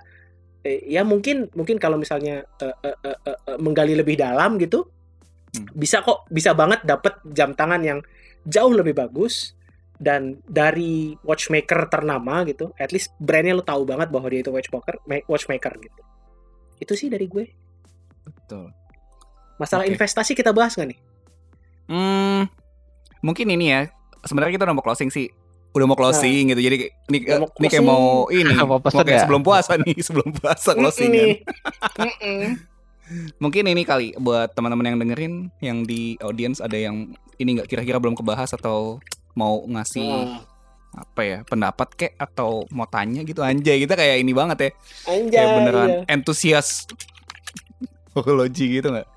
eh, ya mungkin mungkin kalau misalnya eh, eh, eh, eh, menggali lebih dalam gitu Hmm. bisa kok bisa banget dapet jam tangan yang jauh lebih bagus dan dari watchmaker ternama gitu at least brandnya lo tahu banget bahwa dia itu watchmaker ma- watchmaker gitu itu sih dari gue Betul. Masalah Oke. investasi kita bahas nggak nih Hmm, mungkin ini ya. Sebenarnya kita udah mau closing sih. Udah mau closing gitu. Jadi ini, mau ini kayak mau ini. (laughs) Mau pesen kayak ya? sebelum puasa nih, (laughs) sebelum puasa closingan. nih Mm-mm. Mungkin ini kali buat teman-teman yang dengerin yang di audience ada yang ini nggak kira-kira belum kebahas atau mau ngasih Wah, apa ya pendapat kek atau mau tanya gitu anjay kita kayak ini banget ya anjay kayak beneran iya. entusias horologi gitu nggak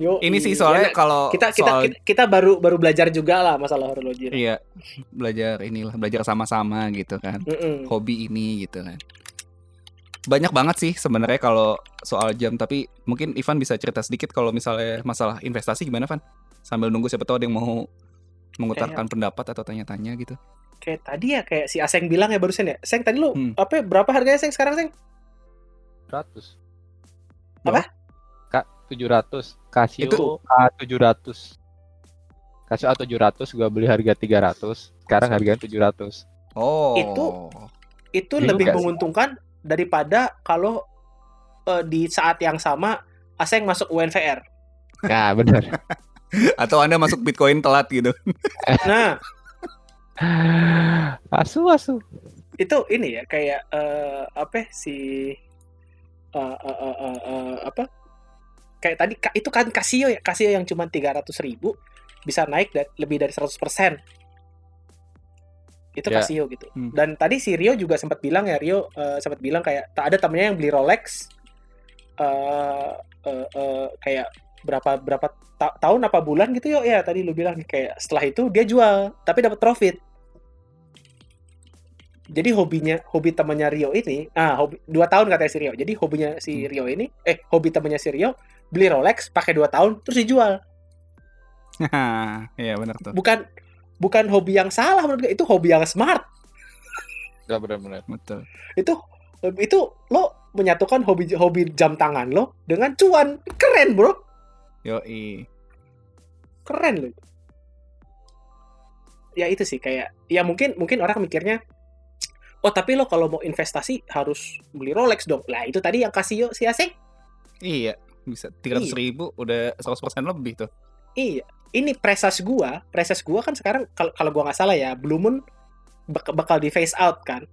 Yo, ini sih soalnya Ya, kalau kita kita, soal kita kita baru baru belajar juga lah masalah horologi. iya (laughs) belajar inilah belajar sama-sama gitu kan Mm-mm. hobi ini gitu kan banyak banget sih sebenarnya kalau soal jam tapi mungkin Ivan bisa cerita sedikit kalau misalnya masalah investasi gimana Van sambil nunggu siapa tahu ada yang mau mengutarakan pendapat atau tanya-tanya gitu Kayak tadi ya kayak si Aseng bilang ya barusan ya. Seng tadi lu Hmm. apa berapa harganya Seng sekarang Seng? 700. Apa? Kak 700. Casio Itu- A700. Casio A700 gua beli harga 300, sekarang harganya 700. oh Itu- Itu Bingung lebih nggak sih? menguntungkan daripada kalau eh, di saat yang sama Aseng masuk UNVR. Nah, bener. (laughs) atau anda masuk Bitcoin telat gitu (laughs) Nah, asu asu. itu ini ya kayak eh, apa ya, si eh, eh, eh, eh, eh, apa? Kayak tadi itu kan Casio ya, Casio yang cuma 300.000 ribu bisa naik da- lebih dari 100%. itu Ya. Casio gitu. Hmm. Dan tadi si Rio juga sempat bilang ya Rio eh, sempat bilang kayak tak ada temennya yang beli Rolex eh eh, eh, kayak berapa berapa ta- tahun apa bulan gitu yo ya tadi lu bilang kayak setelah itu dia jual tapi dapat profit. Jadi hobinya hobi temannya Rio ini, ah hobi dua tahun katanya si Rio. Jadi hobinya si Hmm. Rio ini, eh hobi temannya si Rio beli Rolex pakai dua tahun terus dijual. (laughs) Iya benar tuh. Bukan bukan hobi yang salah menurut gue, itu hobi yang smart. Udah benar-benar. Betul. itu itu lo menyatukan hobi hobi jam tangan lo dengan cuan keren bro Yoi. keren lo ya itu sih kayak ya mungkin mungkin orang mikirnya oh tapi lo kalau mau investasi harus beli Rolex dong lah itu tadi yang kasih yo si Aseng Iya, bisa 300 ribu udah 100% lebih tuh. iya ini presas gua presas gua kan sekarang kalau kalau gua nggak salah ya Blue Moon bak- bakal di phase out kan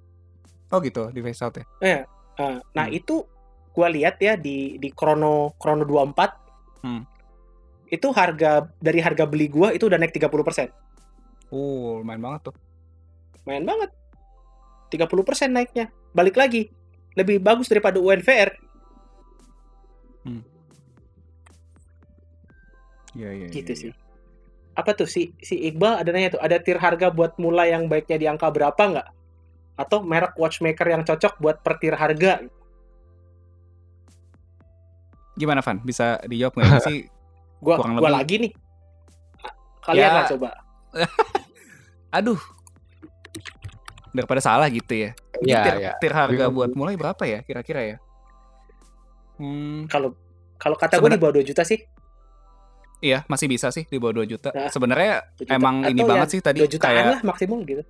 Oh gitu, di face out ya. Eh, eh, nah Hmm. itu gua lihat ya di di Chrono Chrono 24 Hmm. itu harga dari harga beli gua itu udah naik 30%. Uh, lumayan banget tuh. Main banget. 30% naiknya. Balik lagi. Lebih bagus daripada UNVR. Iya, iya. Gitu iya, sih. Apa tuh si si Iqbal ada nanya tuh, ada tier harga buat mulai yang baiknya di angka berapa nggak? Atau merek watchmaker yang cocok buat per tier harga? Gimana Van? Bisa dijawab nggak sih? (laughs) Gua gua lebih. lagi nih. Kalian Ya. lah coba. (laughs) Aduh. Daripada salah gitu ya. Ini Iya, tier, iya. tier harga Bingung. buat mulai berapa ya kira-kira ya? Hmm, Kalau kalau kata gue di bawah 2 juta sih. iya masih bisa sih di bawah 2 juta. Nah, Sebenarnya 2 juta. emang ini Atau banget ya sih tadi 2 jutaan kayak lah maksimum gitu.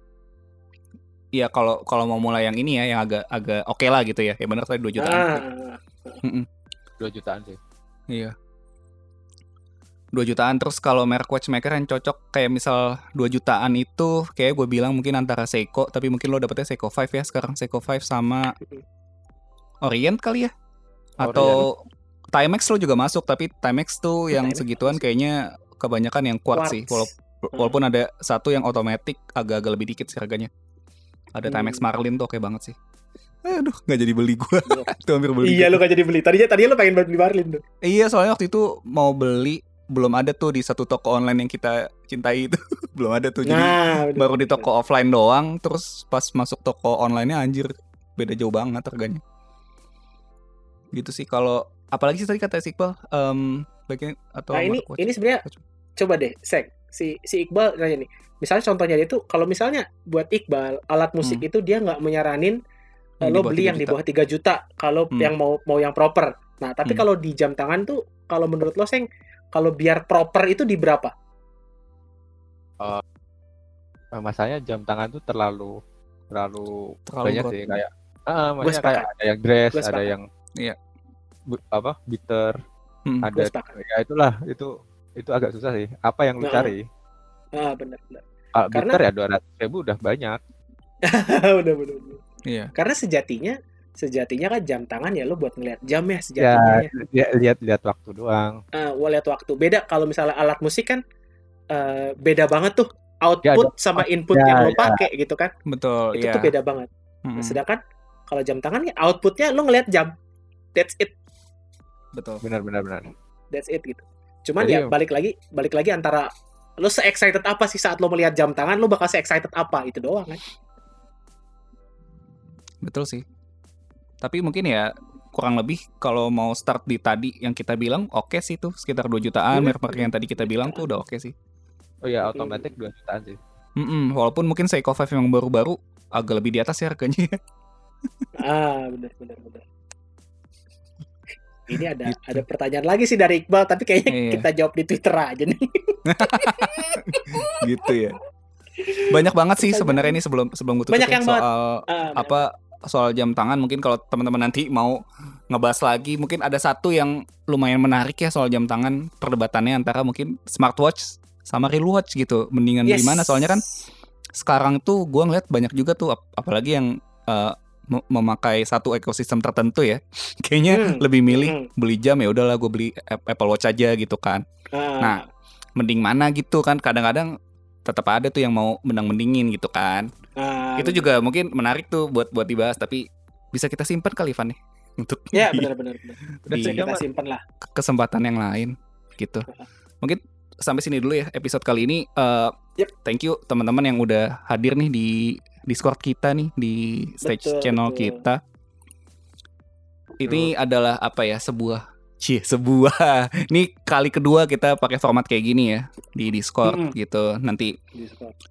Iya kalau kalau mau mulai yang ini ya yang agak agak oke lah gitu ya. Ya benar tadi 2 jutaan. Ah, Mm-mm. 2 jutaan sih. Iya. 2 jutaan terus kalau merek watchmaker yang cocok kayak misal 2 jutaan itu kayak gue bilang mungkin antara Seiko tapi mungkin lo dapetnya Seiko 5 ya sekarang Seiko 5 sama Orient kali ya atau Timex lo juga masuk tapi Timex tuh yang Timex segituan kayaknya kebanyakan yang quartz sih. Wala- walaupun ada satu yang otomatis agak-agak lebih dikit sih harganya ada Hmm. Timex Marlin tuh oke banget sih aduh nggak jadi beli gua Iya. (laughs) itu hampir beli Iya gitu. lu gak jadi beli. Tadinya tadinya lu pengen beli Marlin tuh. Iya, soalnya waktu itu mau beli belum ada tuh di satu toko online yang kita cintai itu. (laughs) belum ada tuh. Jadi Nah, bener, baru di bener. toko offline doang, terus pas masuk toko online-nya anjir beda jauh banget harganya. Gitu sih kalau apalagi sih tadi kata si Iqbal em baiknya atau Nah ini Watch? ini sebenarnya coba deh, Sek. Si si Iqbal nanya nih. Misalnya contohnya dia tuh kalau misalnya buat Iqbal alat musik itu dia nggak menyaranin eh, Yang lo di bawah beli 3 yang di bawah 3 juta kalau Hmm. yang mau mau yang proper. Nah, tapi Hmm. kalau di jam tangan tuh kalau menurut lo Seng kalau biar proper itu di berapa? Nah, masalahnya jam tangan tuh terlalu terlalu, Terlalu banyak broad. sih kayak ah maksudnya sepakat. kayak ada yang dress, Gua ada yang Iya. bu- apa bitter, Hmm. ada ya itulah itu itu agak susah sih. Apa yang lu Nah. cari? Ah, benar benar. Ah, Karena- bitter ya 200 ribu udah banyak. (laughs) udah benar benar. Iya. Karena sejatinya sejatinya kan jam tangan ya lo buat ngeliat jam ya Ya, sejatinya. ya. dia lihat lihat waktu doang. Eh, gua lihat waktu. Beda kalau misalnya alat musik kan eh, beda banget tuh Ya, output sama input ya, yang lo ya. pakai gitu kan. Betul, Itu iya. tuh beda banget. Mm-mm. Nah, sedangkan kalau jam tangan ya outputnya lo ngeliat jam. That's it, Betul. Benar benar benar. that's it gitu. Cuman Jadi- ya balik lagi, balik lagi antara lo se excited apa sih saat lo melihat jam tangan, lo bakal se excited apa itu doang kan? Betul sih. Tapi mungkin ya kurang lebih kalau mau start di tadi yang kita bilang oke sih tuh sekitar 2 jutaan Hmm. merek-merek yang tadi kita bilang tuh udah oke sih. Oh ya, otomatis 2 jutaan sih. Mm-mm, walaupun mungkin Seiko 5 yang baru-baru agak lebih di atas ya harganya. Ah, benar benar benar. Ini ada Gitu. ada pertanyaan lagi sih dari Iqbal, tapi kayaknya Iya. kita jawab di Twitter aja nih. (laughs) gitu ya. Banyak banget sih sebenarnya ini sebelum sebelum gue tutup Banyak ya, banget. soal Ah, apa soal jam tangan mungkin kalau teman-teman nanti mau ngebahas lagi mungkin ada satu yang lumayan menarik ya soal jam tangan perdebatannya antara mungkin smartwatch sama real watch gitu mendingan Yes. di mana soalnya kan sekarang tuh gua ngeliat banyak juga tuh ap- apalagi yang mem- memakai satu ekosistem tertentu ya (laughs) kayaknya Hmm. lebih milih Hmm. beli jam ya udahlah gue beli Ap- Apple Watch aja gitu kan Ah, Nah, mending mana gitu kan kadang-kadang tetap ada tuh yang mau menang mendingin gitu kan. Nah, itu juga mungkin menarik tuh buat buat dibahas tapi bisa kita simpan kali Van nih untuk Ya benar-benar. Udah Di- kita simpan lah. kesempatan yang lain gitu. Mungkin sampai sini dulu ya episode kali ini. Eh, Yep. Thank you teman-teman yang udah hadir nih di Discord kita nih di stage Betul, channel betul. kita. Ini adalah apa ya sebuah Cie, sebuah. (laughs) Ini kali kedua kita pakai format kayak gini ya di Discord Mm-mm. gitu. Nanti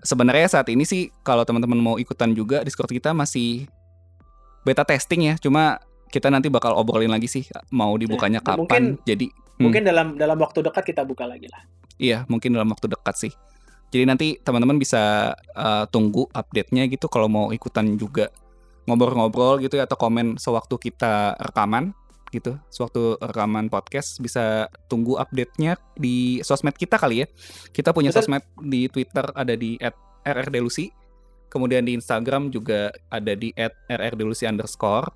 sebenarnya saat ini sih kalau teman-teman mau ikutan juga Discord kita masih beta testing ya. Cuma kita nanti bakal obrolin lagi sih mau dibukanya Nah, kapan. mungkin- Jadi Hmm. Mungkin dalam dalam waktu dekat kita buka lagi lah. iya, mungkin dalam waktu dekat sih. Jadi nanti teman-teman bisa uh, tunggu update-nya gitu kalau mau ikutan juga ngobrol-ngobrol gitu ya atau komen sewaktu kita rekaman gitu. Sewaktu rekaman podcast bisa tunggu update-nya di sosmed kita kali ya. Kita punya Betul. sosmed di Twitter ada di @rrdelusi. Kemudian di Instagram juga ada di @rrdelusi underscore.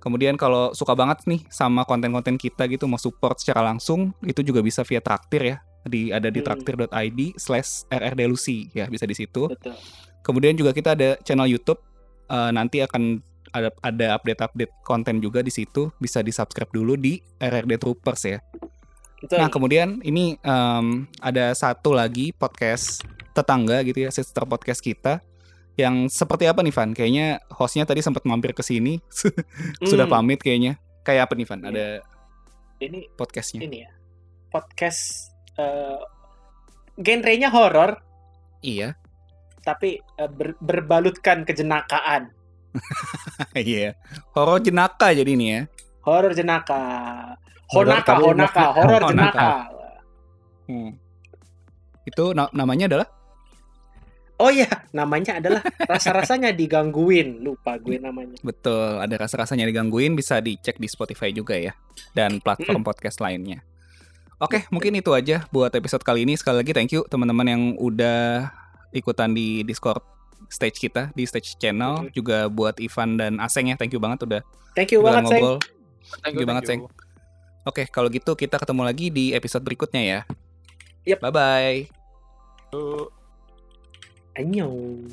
Kemudian kalau suka banget nih sama konten-konten kita gitu mau support secara langsung itu juga bisa via traktir ya di ada di Hmm. traktir.id slash rrdelusi ya bisa di situ. Betul. Kemudian juga kita ada channel YouTube eh, nanti akan ada ada update-update konten juga di situ bisa di subscribe dulu di RRD Troopers ya. Betul. Nah kemudian ini em, ada satu lagi podcast tetangga gitu ya sister podcast kita yang seperti apa nih Van? Kayaknya hostnya tadi sempat mampir ke sini (laughs) sudah Hmm, pamit kayaknya. Kayak apa nih Van? Ada Ini podcastnya? ini ya. Podcast eh genrenya horor Iya. tapi eh, ber- berbalutkan kejenakaan. Iya. Horor jenaka jadi ini ya. Horor jenaka. Honaka, tapi honaka, (laughs) horor jenaka. Hmm. Itu na- namanya adalah Oh iya, namanya adalah rasa-rasanya digangguin. Lupa gue namanya. betul ada rasa-rasanya digangguin bisa dicek di Spotify juga ya dan platform podcast lainnya. Oke, mungkin itu aja buat episode kali ini. Sekali lagi thank you teman-teman yang udah ikutan di Discord stage kita di stage channel Mhm. juga buat Ivan dan Aseng ya. Thank you banget udah Thank you udah banget, Seng. ngobrol. Thank you banget, Seng. Oke, kalau gitu kita ketemu lagi di episode berikutnya ya. Yep. Bye bye. you. Annyeong.